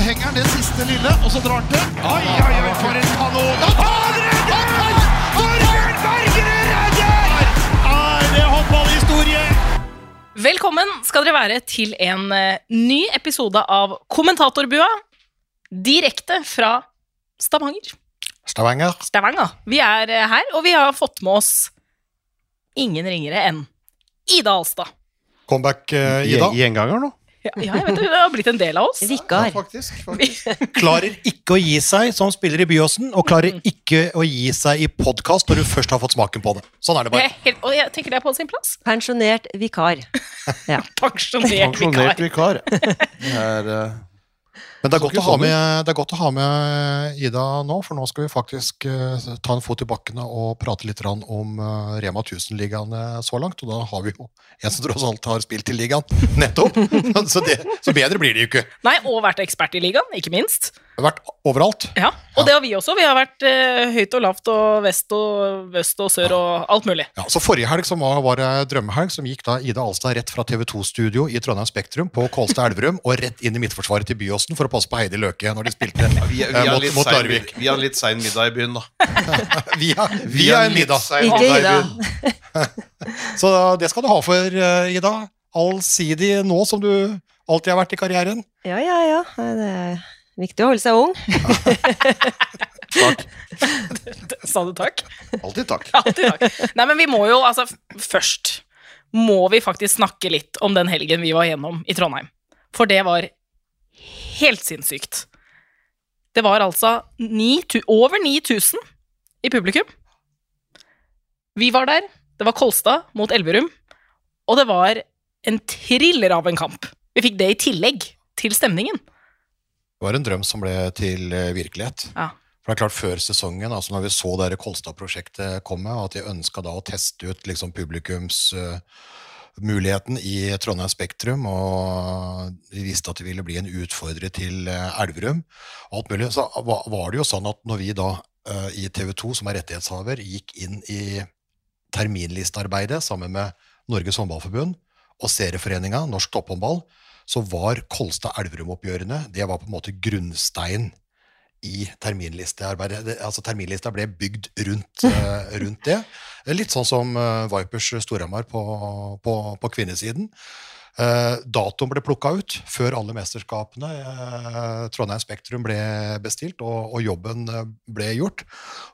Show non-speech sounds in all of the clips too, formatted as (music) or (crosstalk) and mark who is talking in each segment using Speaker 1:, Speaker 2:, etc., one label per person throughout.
Speaker 1: så henger han det siste lille, og så drar han til. Oi, oi, oi, for en kanon! Han redder! Torbjørn Bergerud redder! Er det håndballhistorie?
Speaker 2: Velkommen skal dere være til en eh, ny episode av Kommentatorbua. Direkte fra Stavanger.
Speaker 3: Stavanger.
Speaker 2: Stavanger. Vi er eh, her, og vi har fått med oss ingen ringere enn Ida Alstad.
Speaker 3: Comeback, uh, Ida.
Speaker 4: Gjenganger nå?
Speaker 2: Ja, ja, jeg vet det, det har blitt en del av oss.
Speaker 3: Ja,
Speaker 5: Vikar.
Speaker 3: faktisk, faktisk. (laughs)
Speaker 4: Klarer ikke å gi seg som spiller i Byåsen, og klarer ikke å gi seg i podkast når du først har fått smaken på det. Sånn er det bare.
Speaker 2: er helt, og jeg tenker det er på sin plass.
Speaker 5: Pensjonert vikar. Ja. (laughs)
Speaker 2: Pensjonert vikar.
Speaker 6: Pensjonert vikar. Det er eh,
Speaker 3: Men det er, godt å ha med, det er godt å ha med Ida nå, for nå skal vi faktisk uh, ta en fot i bakkene og prate litt om uh, Rema 1000-ligaene så langt. Og da har vi jo en som tross alt har spilt i ligaen, nettopp. (laughs) så, det, så bedre blir det jo ikke.
Speaker 2: Nei, og vært ekspert i ligaen, ikke minst.
Speaker 3: Vært overalt.
Speaker 2: Ja, Og det har vi også. Vi har vært eh, høyt og lavt og vest og øst og sør og alt mulig.
Speaker 3: Ja, så Forrige helg som var, var drømmehelg, som gikk da Ida Alstad rett fra TV 2-studio i Trondheim Spektrum på Kolstad Elverum og rett inn i midtforsvaret til Byåsen for å passe på Heidi Løke når de spilte
Speaker 6: vi, vi,
Speaker 3: eh,
Speaker 6: har
Speaker 3: mot, mot Larvik.
Speaker 6: vi har en litt sein middag i byen, da. (laughs) Vi har
Speaker 3: en middag.
Speaker 5: Ikke Ida.
Speaker 6: byen. (laughs)
Speaker 3: Så det skal du ha for, uh, Ida. Allsidig nå som du alltid har vært i karrieren.
Speaker 5: Ja, ja, ja. Det er viktig å holde seg ung.
Speaker 6: Takk. (laughs)
Speaker 2: Sa du takk?
Speaker 6: Alltid takk. (laughs)
Speaker 2: Altid takk. Nei, men vi må jo, altså, først må vi faktisk snakke litt om den helgen vi var gjennom i Trondheim. For det var helt sinnssykt. Det var altså 9, over 9000 i publikum. Vi var der. Det var Kolstad mot Elverum. Og det var en thriller av en kamp. Vi fikk det i tillegg til stemningen.
Speaker 3: Det var en drøm som ble til eh, virkelighet.
Speaker 2: Ja.
Speaker 3: For det er klart Før sesongen, altså når vi så det der Kolstad-prosjektet komme, at de ønska da å teste ut liksom publikumsmuligheten i Trondheim Spektrum, og de visste at det ville bli en utfordrer til uh, Elverum, alt mulig, så var, var det jo sånn at når vi da uh, i TV 2, som er rettighetshaver, gikk inn i terminlistearbeidet sammen med Norges Håndballforbund og Serieforeninga, Norsk Topphåndball, så var Kolstad-Elverum-oppgjørene det var på en måte grunnstein i terminlistearbeidet. Det, altså Terminlista ble bygd rundt, uh, (laughs) rundt det. Litt sånn som uh, Vipers Storhamar på, på, på kvinnesiden. Eh, datoen ble plukka ut før alle mesterskapene. Eh, Trondheim Spektrum ble bestilt, og, og jobben eh, ble gjort.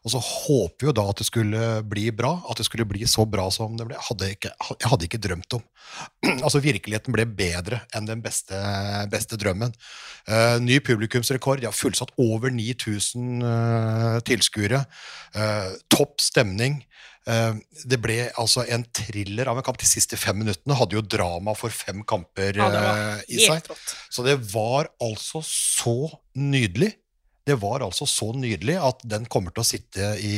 Speaker 3: Og så håper vi jo da at det skulle bli bra, at det skulle bli så bra som det ble. Hadde ikke, jeg hadde ikke drømt om. (clears throat) altså Virkeligheten ble bedre enn den beste, beste drømmen. Ny publikumsrekord. De har fullsatt over 9000 uh, tilskuere. Topp stemning. Eh, det ble altså en thriller av en kamp. De siste fem minuttene hadde jo drama for fem kamper
Speaker 2: Ja,
Speaker 3: eh, i seg. Så det var altså så nydelig. Det var altså så nydelig at den kommer til å sitte i,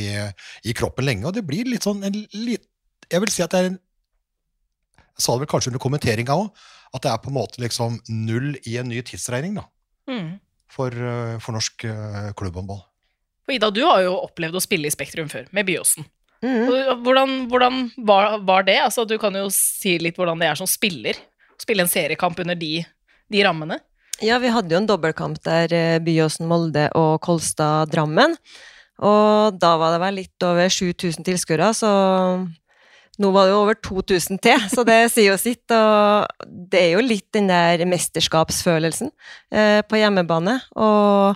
Speaker 3: i kroppen lenge. Og det blir litt sånn en litt Jeg vil si at det er en Jeg sa det vel kanskje under kommenteringa òg, at det er på en måte liksom null i en ny tidsregning da,
Speaker 2: Mm.
Speaker 3: for, eh, for norsk klubbhåndball.
Speaker 2: Og Ida, du har jo opplevd å spille i Spektrum før, med Byåsen. Og Hvordan, hvordan var, var det? Altså, du kan jo si litt hvordan det er som spiller. Spille en seriekamp under de, de rammene.
Speaker 5: Ja, vi hadde jo en dobbeltkamp der eh, Byåsen, Molde og Kolstad, Drammen. Og da var det vel litt over 7000 tilskuere, så nå var det jo over 2000 til, så det sier jo sitt. Og det er jo litt den der mesterskapsfølelsen eh, på hjemmebane. Og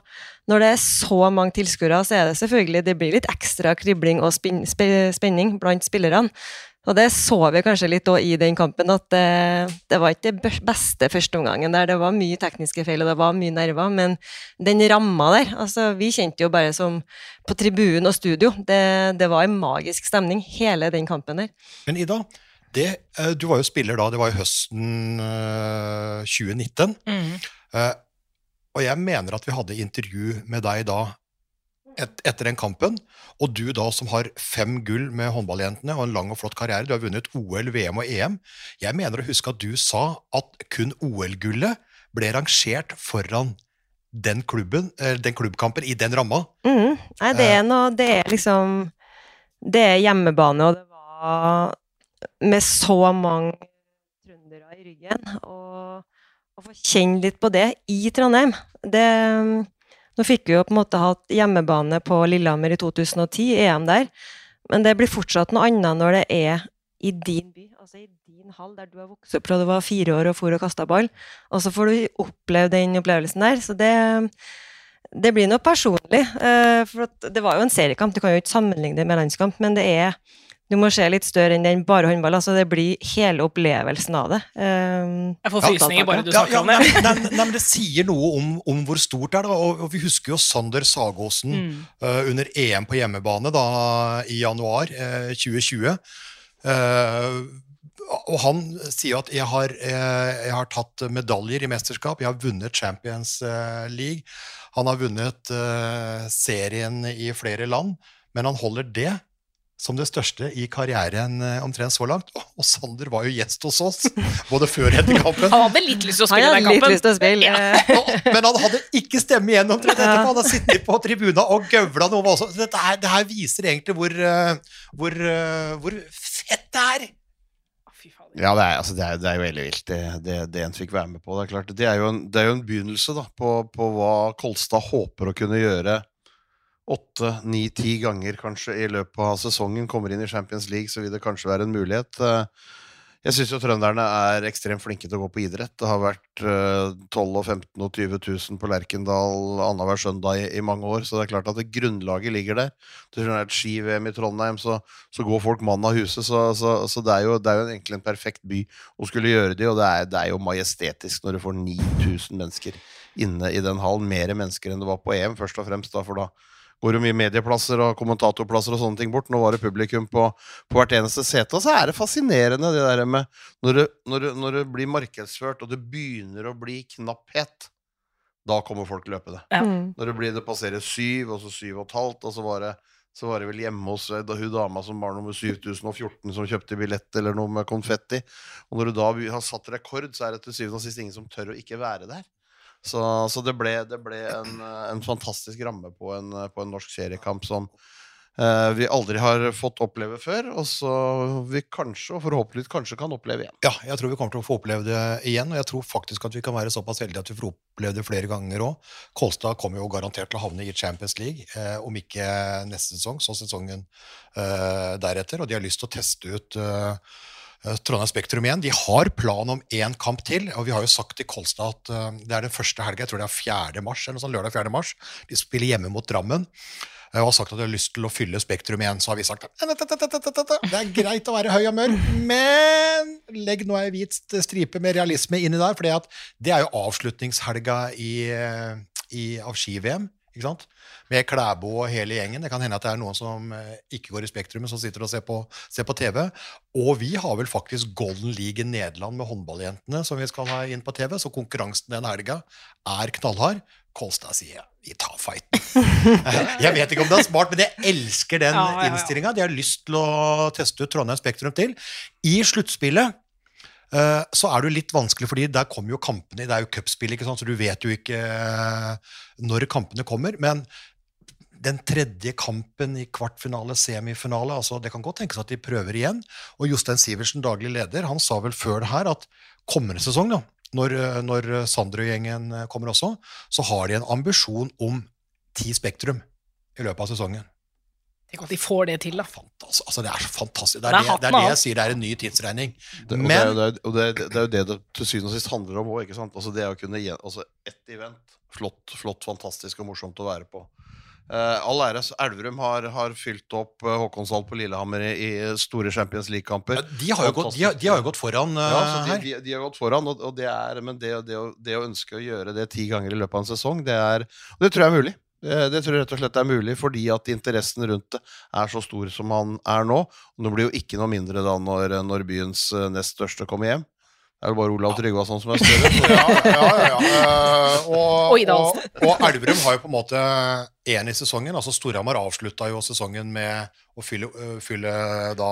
Speaker 5: når det er så mange tilskuere, så er det selvfølgelig det blir litt ekstra kribling og spenning blant spillerne. Og det så vi kanskje litt i den kampen, at det, det var ikke det beste førsteomgangen der. Det var mye tekniske feil, og det var mye nerver, men den ramma der altså Vi kjente jo bare som på tribunen og studio. Det, det var en magisk stemning, hele den kampen der.
Speaker 3: Men Ida, det, eh, du var jo spiller da, det var jo høsten eh, 2019. Eh, og jeg mener at vi hadde intervju med deg da et, etter den kampen. Og du da som har fem gull med håndballjentene og en lang og flott karriere, du har vunnet OL, VM og EM. Jeg mener å huske at du sa at kun OL-gullet ble rangert foran den, klubben, eh, den klubbkampen i den ramma.
Speaker 5: Mm. Nei, det er noe Det er liksom Det er hjemmebane, og det var med så mange trøndere i ryggen. Og å få kjenne litt på det i Trondheim. Det, nå fikk vi jo på en måte hatt hjemmebane på Lillehammer i 2010, EM der, men det blir fortsatt noe annet når det er i din by, altså i din hall, der du har vokst opp fra du var fire år og for og kasta ball, og så får du oppleve den opplevelsen der. Så det, det blir noe personlig. eh, For det var jo en seriekamp, du kan jo ikke sammenligne det med landskamp, men det er du må se litt større enn den bare håndball. altså Det blir hele opplevelsen av det. Um,
Speaker 2: Jeg får frysninger bare du
Speaker 3: Ja,
Speaker 2: snakker
Speaker 3: ja,
Speaker 2: om det.
Speaker 3: nei, (laughs) nei, nei, men Det sier noe om, om hvor stort det er. Da. Og, og Vi husker jo Sander Sagåsen
Speaker 2: Mm.
Speaker 3: uh, under EM på hjemmebane da, i januar uh, 2020. Uh, og han sier at jeg har, eh, jeg har tatt medaljer i mesterskap, jeg har vunnet Champions eh, League. Han har vunnet serien i flere land, men han holder det som det største i karrieren eh, omtrent så langt. Og, Sander var jo gjest hos oss, (laughs) både før og etter kampen.
Speaker 2: Han hadde litt lyst til å spille
Speaker 5: hadde
Speaker 2: den
Speaker 5: litt
Speaker 2: kampen.
Speaker 5: lyst til å spille.
Speaker 3: Ja. (laughs) Men han hadde ikke stemme igjen omtrent etterpå. Han har sittet på tribuna og gøvla noe også. Dette her, det her viser egentlig hvor, eh, hvor, eh, hvor fett det er.
Speaker 6: Ja, det er, altså, det er, det er jo veldig vilt, det, det, det en fikk være med på. Det er klart, det er jo en, det er jo en begynnelse da, på, på hva Kolstad håper å kunne gjøre åtte, ni, ti ganger kanskje i løpet av sesongen. Kommer inn i Champions League, så vil det kanskje være en mulighet. Eh, Jeg syns jo trønderne er ekstremt flinke til å gå på idrett. Det har vært eh, 12 og 15 og 20 000 på Lerkendal annenhver søndag i, mange år, så det er klart at det grunnlaget ligger der. Det er et ski-VM i Trondheim, så, så går folk mann av huset. Så, så, så det er jo, det er jo egentlig en perfekt by å skulle gjøre det, og det er, det er jo majestetisk når du får 9000 mennesker inne i den hallen. Mer mennesker enn det var på EM, først og fremst, da, for da går jo mye medieplasser og kommentatorplasser og sånne ting bort. Nå var det publikum på, på hvert eneste sete. Og så er det fascinerende det der med når det, når, det, når det blir markedsført, og det begynner å bli knapphet, da kommer folk løpende.
Speaker 2: Ja.
Speaker 5: Mm.
Speaker 6: Når det, blir, det passerer syv, og så syv og et halvt, og så var det så var det vel hjemme hos eh, da hun dama som var nummer 7014 som kjøpte billett eller noe med konfetti. Og når du da har satt rekord, så er det til syvende og sist ingen som tør å ikke være der. Så, så det ble, det ble en, en fantastisk ramme på en, på en norsk seriekamp som eh, vi aldri har fått oppleve før, og så vi kanskje, og forhåpentligvis kanskje, kan oppleve igjen.
Speaker 3: Ja, jeg tror vi kommer til å få oppleve det igjen, og jeg tror faktisk at vi kan være såpass heldige at vi får oppleve det flere ganger òg. Kolstad kommer jo garantert til å havne i Champions League, eh, om ikke neste sesong, så sesongen eh, deretter, og de har lyst til å teste ut eh, Trondheim Spektrum igjen. De har plan om én kamp til, og vi har jo sagt til Kolstad at eh, det er den første helga, jeg tror det er 4. mars, eller noe sånt, lørdag 4. mars. De spiller hjemme mot Drammen. eh, Og har sagt at de har lyst til å fylle Spektrum igjen. Så har vi sagt det er greit å være høy og mørk, men legg nå ei hvit stripe med realisme inni der, for det er jo avslutningshelga i, eh, i, av ski-VM. Ikke sant? Med Klæbo og hele gjengen. Det kan hende at det er noen som eh, ikke går i Spektrum, men som sitter og ser på, ser på TV. Og vi har vel faktisk Golden League i Nederland med håndballjentene som vi skal ha inn på TV, så konkurransen den helga er knallhard. Kolstad sier vi tar fighten. (laughs) jeg vet ikke om det er smart, men jeg elsker den
Speaker 2: Ja, ja, ja.
Speaker 3: innstillinga. De har lyst til å teste ut Trondheim Spektrum til. I sluttspillet så er det jo litt vanskelig, fordi der kommer jo kampene Det er jo cupspill, så du vet jo ikke eh, når kampene kommer. Men den tredje kampen i kvartfinale, semifinale, altså det kan godt tenkes at de prøver igjen. Og Jostein Sivertsen, daglig leder, han sa vel før det her at kommende sesong, da, når, eh, når Sandrøy-gjengen eh, kommer også, så har de en ambisjon om ti Spektrum i løpet av sesongen.
Speaker 2: Tenk at de får det til, da.
Speaker 3: Fantastisk. Altså, det er så fantastisk. Det
Speaker 2: Det
Speaker 3: er det, det, er det jeg sier, det er en ny tidsregning.
Speaker 6: Det, og,
Speaker 3: Men-
Speaker 6: det er, jo- det, er, og det, er- jo det det til syvende og sist handler om òg. Altså det å kunne gjøre altså Ett event. Flott, flott, fantastisk og morsomt å være på. Uh, all æres. så Elverum har, har fylt opp uh, Håkonshall på Lillehammer i, i store Champions League-kamper.
Speaker 3: De har jo gått, de har, de har jo gått foran eh,
Speaker 6: Ja, de,
Speaker 3: her.
Speaker 6: de, har gått foran, og, og det er, men det, det, å, det å ønske å gjøre det ti ganger i løpet av en sesong, det, er, det tror jeg er mulig. Det, det tror jeg rett og slett er mulig, fordi at interessen rundt det er så stor som han er nå. Og det blir jo ikke noe mindre da når, når byens eh, nest største kommer hjem. Det er jo bare Olav Tryggvason som er større. Så (laughs)
Speaker 3: ja, ja, ja, ja. Eh, og, (laughs)
Speaker 2: Og
Speaker 3: og, og Elverum har jo på en måte én i sesongen. altså Storhamar avslutta jo sesongen med å fylle, fylle da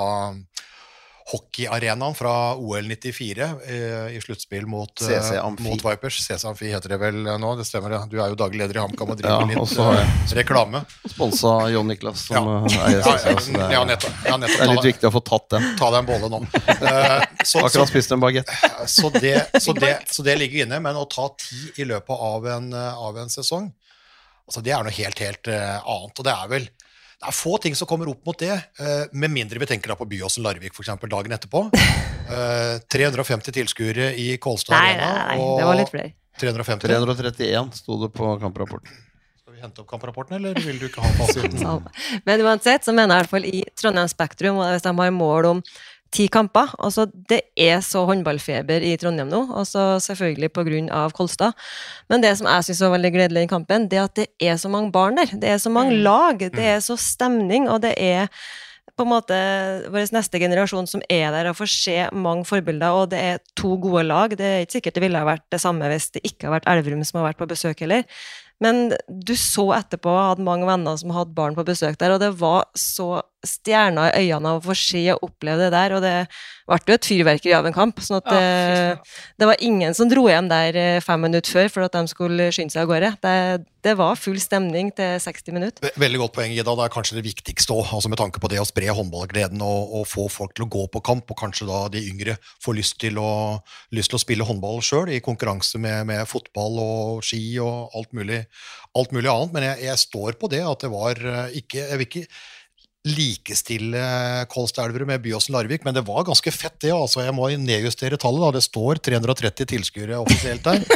Speaker 3: hockeyarenaen fra OL 94 eh, i sluttspill mot, eh,
Speaker 6: CC
Speaker 3: mot Vipers. CC Amfi heter det vel eh, nå, det stemmer det. Du er jo daglig leder i HamKam og driver
Speaker 6: Ja,
Speaker 3: litt
Speaker 6: også har
Speaker 3: eh, reklame.
Speaker 6: Sponsa John Niklas, som
Speaker 3: Ja.
Speaker 6: eh, eier CC. så det,
Speaker 3: ja,
Speaker 6: er,
Speaker 3: nettopp. Ja, nettopp.
Speaker 6: det er litt viktig å få tatt den.
Speaker 3: Ta deg en bolle nå. Eh, så, så, (laughs)
Speaker 6: Akkurat spist en bagett. (laughs)
Speaker 3: så, det, så, så det ligger inne, men å ta ti i løpet av en, eh, av en sesong, altså det er noe helt, helt uh, annet. Og det er vel det er få ting som kommer opp mot det, eh, med mindre vi tenker da på Byåsen Larvik for eksempel, dagen etterpå. (laughs) Eh, 350 tilskuere i Kolstad
Speaker 5: Nei, nei,
Speaker 3: Arena.
Speaker 5: nei, det var litt flere.
Speaker 3: 350.
Speaker 6: 331 sto det på kamprapporten.
Speaker 3: Skal vi hente opp kamprapporten, eller vil du ikke ha fasiten? (laughs)
Speaker 5: Men uansett så mener jeg i hvert fall i Trondheim Spektrum, og hvis de har mål om ti kamper altså Det er så håndballfeber i Trondheim nå, altså selvfølgelig pga. Kolstad. Men det som jeg syns var veldig gledelig i kampen, det er at det er så mange barn der. Det er så mange lag, det er så stemning, og det er på en måte vår neste generasjon som er der og får se mange forbilder, og det er to gode lag. Det er ikke sikkert det ville ha vært det samme hvis det ikke har vært Elverum som har vært på besøk heller. Men du så etterpå, jeg hadde mange venner som hadde barn på besøk der, og det var så stjerner i øynene av å få se og oppleve det der, og det ble jo et fyrverkeri av en kamp. sånn at
Speaker 2: Å,
Speaker 5: det, det var ingen som dro hjem der eh, fem minutter før for at de skulle skynde seg av gårde. Det, det var full stemning til 60 minutter.
Speaker 3: Veldig godt poeng, Ida. Det er kanskje det viktigste òg, altså med tanke på det å spre håndballgleden og, og få folk til å gå på kamp, og kanskje da de yngre får lyst til å, lyst til å spille håndball sjøl, i konkurranse med, med fotball og ski og alt mulig, alt mulig annet. Men jeg, jeg står på det at det var eh, ikke Jeg vil ikke likestille Kolstad Elverum med Byåsen Larvik, men det var ganske fett, det. altså Jeg må nedjustere tallet. da, Det står 330 tilskuere offisielt der. (laughs)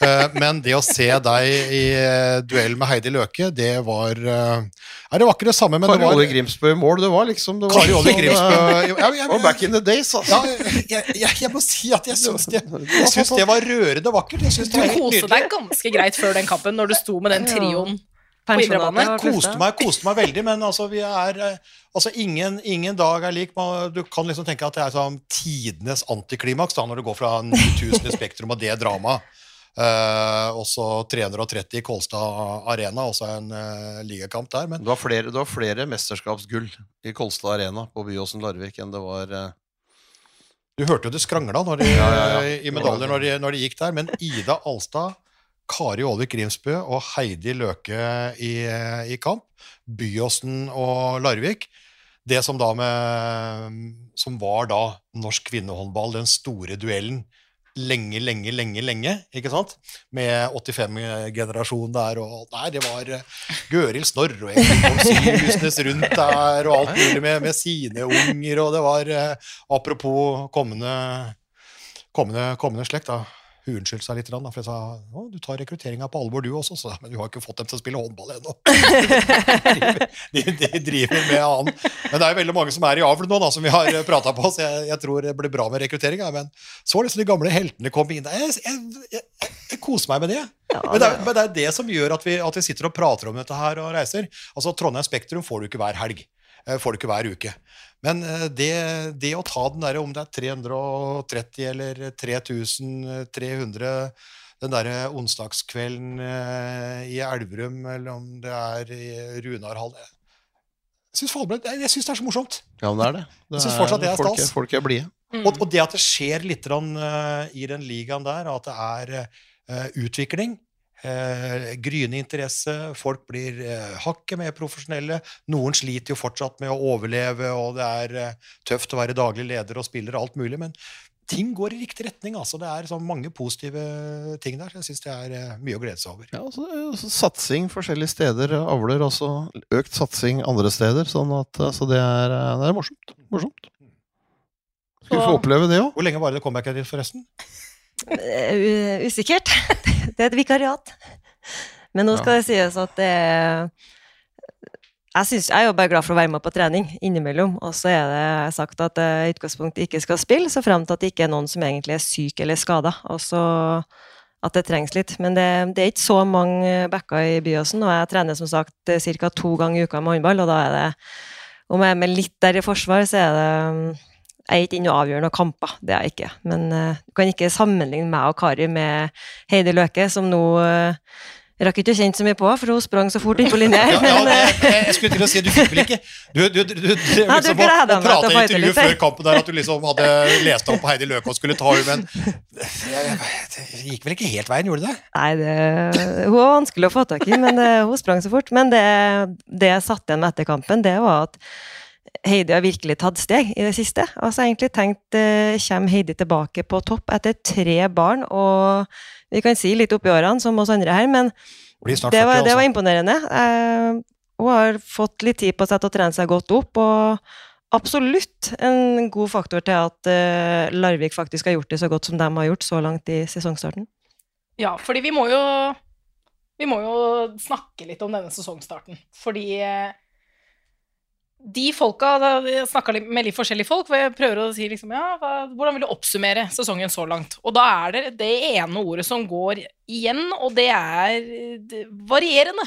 Speaker 3: Eh, Men det å se deg i eh, duell med Heidi Løke, det var eh, Nei, det var ikke det samme, men
Speaker 6: Kari Olle Grimsbø i mål, det var liksom det var
Speaker 3: Kari
Speaker 6: sånn,
Speaker 3: Grimsbø
Speaker 6: eh, var back in the days, altså.
Speaker 3: ja, jeg, jeg, jeg må si at jeg syns det, jeg syns det var rørende vakkert. Jeg syns
Speaker 2: Du
Speaker 3: det var helt
Speaker 2: koste deg ganske greit før den kampen, når du sto med den trioen.
Speaker 5: Pensjonatet
Speaker 2: indre
Speaker 5: var
Speaker 3: koste meg, koste meg veldig, men altså, vi er eh, altså, ingen, ingen dag er lik. Du kan liksom tenke at det er sånn tidenes antiklimaks da, når du går fra 9000 i Spektrum og det dramaet. uh, og så 330 i Kolstad Arena, også en uh, ligakamp der. Men
Speaker 6: Du, har flere, det var flere mesterskapsgull i Kolstad Arena på Byåsen Larvik enn det var uh...
Speaker 3: du hørte jo det skrangla de,
Speaker 6: Ja, ja, ja.
Speaker 3: i medaljer når de, når de gikk der. Men Ida Alstad, Kari Aalvik Grimsbø og Heidi Løke i, i kamp. Byåsen og Larvik. Det som med Som var da norsk kvinnehåndball, den store duellen lenge, lenge, lenge, lenge, ikke sant? Med 85-generasjonen der og Nei, det var eh, Gøril Snorre og Egil rundt der og alt mulig med, med sine unger, og det var eh, Apropos kommende, kommende, kommende slekt, da. Hun unnskyldte seg litt, for jeg sa å, du tar rekrutteringa på alvor, du også, så, men du har ikke fått dem til å spille håndball ennå. (laughs) de, de driver med annen. Men det er jo veldig mange som er i avl nå, da, som vi har prata på, så jeg, jeg tror det blir bra med rekrutteringa. Men så liksom de gamle heltene kom inn. Jeg, jeg, jeg, koser meg med det. men, det er, men det er det som gjør at vi, at vi sitter og prater om dette her og reiser. Altså Trondheim Spektrum får du ikke hver helg. Eh, ikke hver uke. Men eh, det, det å ta den derre, om det er 330 eller 3300 den derre onsdagskvelden eh, i Elverum, eller om det er i Runarhall Jeg syns jeg synes det er så morsomt.
Speaker 6: Ja, men det er det. det
Speaker 3: Jeg fortsatt det er
Speaker 6: folk,
Speaker 3: stas.
Speaker 6: folk er blide.
Speaker 2: Mm.
Speaker 3: Og, og det at det skjer litt i den ligaen der, at det er utvikling, eh, gryende interesse, folk blir eh, hakket mer profesjonelle. Noen sliter jo fortsatt med å overleve, og det er eh, tøft å være daglig leder og spiller og alt mulig, men ting går i riktig retning. altså Det er sånn mange positive ting der, så jeg syns det er eh, mye å glede seg over.
Speaker 6: Ja, altså, er også satsing forskjellige steder avler også økt satsing andre steder. Sånn at altså, det, er, eh, det er morsomt. morsomt. Skal vi få oppleve det òg?
Speaker 3: Hvor lenge var det comebacket ditt, forresten?
Speaker 5: Eh, Usikkert. (laughs) Det er et vikariat. Men nå skal det sies at det er jeg, synes, jeg er jo bare glad for å være med på trening innimellom. Og så er det sagt at jeg i utgangspunktet ikke skal spille, så frem til at det ikke er noen som egentlig er syk eller skada. At det trengs litt. Men det, det er ikke så mange backer i Byåsen, og jeg trener som sagt ca. to ganger i uka med håndball, og da er det Om jeg er med litt der i forsvar, så er det jeg er ikke inne og avgjør noen kamper, det er jeg ikke. Men uh, du kan ikke sammenligne meg og Kari med Heidi Løke, som nå uh, rakk ikke å kjenne så mye på, for hun sprang så fort inn på (laughs) linja.
Speaker 3: Ja, ja,
Speaker 5: men, eh,
Speaker 3: jeg, jeg skulle til å si, du fikk vel ikke Du, du, du, du, liksom
Speaker 5: å
Speaker 3: prata i
Speaker 5: fighte
Speaker 3: intervju
Speaker 5: litt
Speaker 3: før kampen der at du liksom hadde lest opp Heidi Løke og skulle ta henne, men det gikk vel ikke helt veien, gjorde det?
Speaker 5: Nei, det, hun var vanskelig å få tak i, men eh, hun sprang så fort. Men det, det jeg satt igjen med etter kampen, det var at Heidi har virkelig tatt steg i det siste. Og så har jeg egentlig tenkt eh, Kommer Heidi tilbake på topp etter tre barn, og vi kan si litt oppi årene, som oss andre her, men det var, det var imponerende. Eh, hun har fått litt tid på seg til å trene seg godt opp, og absolutt en god faktor til at eh, Larvik faktisk har gjort det så godt som de har gjort så langt i sesongstarten.
Speaker 2: Ja, fordi vi må jo Vi må jo snakke litt om denne sesongstarten. Fordi eh, de folka da, Jeg snakka med litt forskjellige folk, hvor jeg prøver å si liksom Ja, hva, hvordan vil du oppsummere sesongen så langt? Og da er det det ene ordet som går igjen, og det er varierende.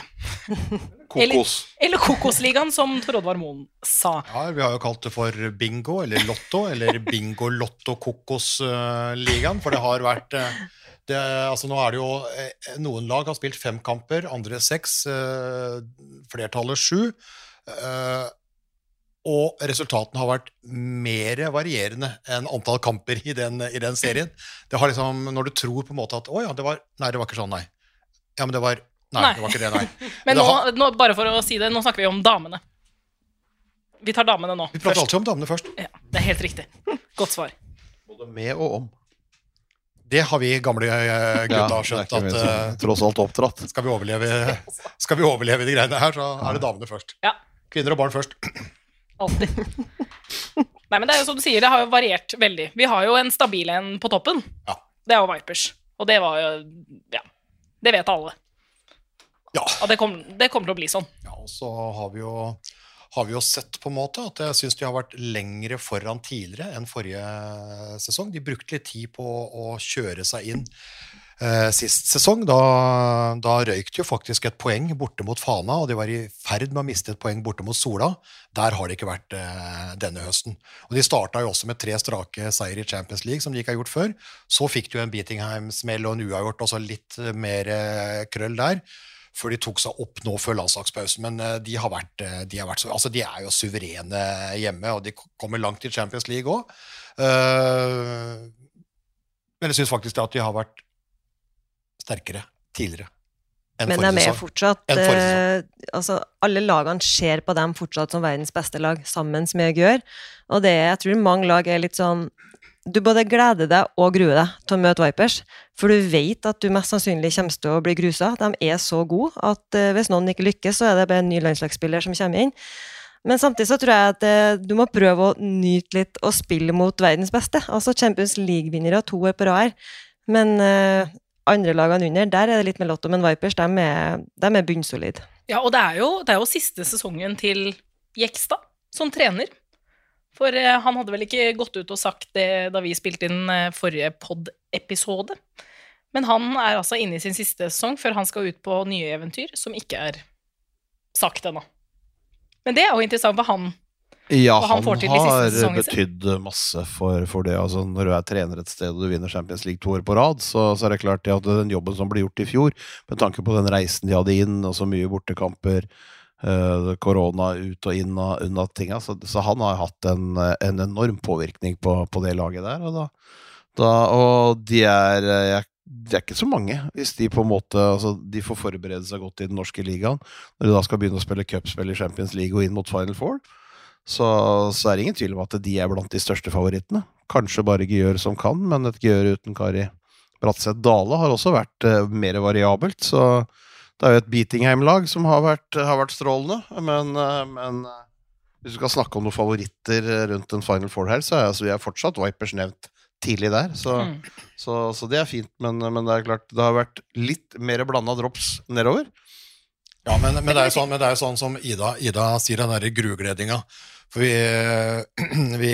Speaker 2: (laughs)
Speaker 6: Kokos.
Speaker 2: Eller Kokosligaen, som Tor Oddvar Moen sa.
Speaker 3: Ja, Vi har jo kalt det for bingo, eller lotto, eller bingo-lotto-kokos-ligaen. For det har vært eh, det, altså Nå er det jo eh, Noen lag har spilt fem kamper, andre seks, eh, flertallet sju. Og resultatene har vært mer varierende enn antall kamper i den, i den serien. Det har liksom, Når du tror på en måte at Å ja, det var Nei, det var ikke sånn, nei. Ja, men det var Nei,
Speaker 2: Nei.
Speaker 3: det var ikke det, nei. (laughs)
Speaker 2: Men
Speaker 3: det
Speaker 2: nå,
Speaker 3: har-
Speaker 2: nå, bare for å si det, nå snakker vi om damene. Vi tar damene nå.
Speaker 3: Vi prater
Speaker 2: først.
Speaker 3: alltid om damene først.
Speaker 2: Ja, det er helt riktig. Godt svar.
Speaker 6: Både med og om.
Speaker 3: Det har vi gamle eh, gutta
Speaker 6: Ja,
Speaker 3: skjønt. at
Speaker 6: vi
Speaker 3: eh,
Speaker 6: tross alt oppdratt.
Speaker 3: skal, vi overleve, skal vi overleve de greiene her, så er det damene først.
Speaker 2: Ja.
Speaker 3: Kvinner og barn først.
Speaker 2: Alltid. Nei, men det er jo som du sier, det har jo variert veldig. Vi har jo en stabil en på toppen.
Speaker 3: Ja.
Speaker 2: Det er jo Vipers. Og det var jo Ja. Det vet alle.
Speaker 3: Ja.
Speaker 2: Og det, kom, det kommer til å bli sånn.
Speaker 3: Ja, og så har vi jo, har vi jo sett på en måte at jeg syns de har vært lengre foran tidligere enn forrige sesong. De brukte litt tid på å kjøre seg inn eh, sist sesong. Da, da røyk det jo faktisk et poeng borte mot Fana, og de var i ferd med å miste et poeng borte mot Sola. Der har det ikke vært eh, denne høsten. Og De starta jo også med tre strake seier i Champions League, som de ikke har gjort før. Så fikk de jo en Beatingheim-smell og en uavgjort, og litt eh, mer eh, krøll der før de tok seg opp nå før landslagspausen. Men eh, de har vært, eh, de har vært så, altså de er jo suverene hjemme, og de kommer langt i Champions League òg. men jeg syns faktisk at de har vært sterkere tidligere
Speaker 5: Men de er
Speaker 3: med
Speaker 5: fortsatt Uh, altså, Alle lagene ser på dem fortsatt som verdens beste lag, sammen med Gjør. Og det, jeg tror mange lag er litt sånn Du både gleder deg og gruer deg til å møte Vipers, for du vet at du mest sannsynlig kommer til å bli grusa. De er så gode at uh, hvis noen ikke lykkes, så er det bare en ny landslagsspiller som kommer inn. Men samtidig så tror jeg at uh, du må prøve å nyte litt og spille mot verdens beste. Altså Champions League-vinnere to år på rad. Men andre lagene under, der er det litt med lotto. Men Vipers, de er, de er bunnsolide.
Speaker 2: Ja, og det er, jo, det er jo siste sesongen til Jekstad som trener. For eh, han hadde vel ikke gått ut og sagt det da vi spilte inn eh, forrige pod-episode. Men han er altså inne i sin siste sesong før han skal ut på nye eventyr, som ikke er sagt ennå. Men det er jo interessant hva han
Speaker 6: Ja,
Speaker 2: han
Speaker 6: han, har betydd masse for, for det. Altså, når du er trener et sted og du vinner Champions League to år på rad, så, så er det klart at den jobben som ble gjort i fjor, med tanke på den reisen de hadde inn, og så mye bortekamper, eh, korona ut og inn av unna tinga, så, så han har hatt en, en enorm påvirkning på, på det laget der. Og, da, da, og de er eh, jeg, det er ikke så mange, hvis de på en måte altså, De får forberede seg godt i den norske ligaen. Når de da skal begynne å spille cupspill i Champions League og inn mot Final Four, så, så er det ingen tvil om at de er blant de største favorittene. Kanskje bare Gjør som kan, men et Gjør uten Kari Bratseth Dale har også vært uh, mer variabelt. Så det er jo et Beatingheim-lag som har vært, har vært strålende. Men, uh, men uh, hvis du skal snakke om noen favoritter eh, rundt en Final Four her, så er altså, vi er fortsatt Vipers nevnt tidlig der. Så,
Speaker 2: mm.
Speaker 6: så, så det er fint. Men, men det er klart, det har vært litt mer blanda drops nedover.
Speaker 3: Ja, men, men, det er jo sånn, men det er jo sånn som Ida, Ida sier, den derre gruegledinga. For vi, (clears throat) vi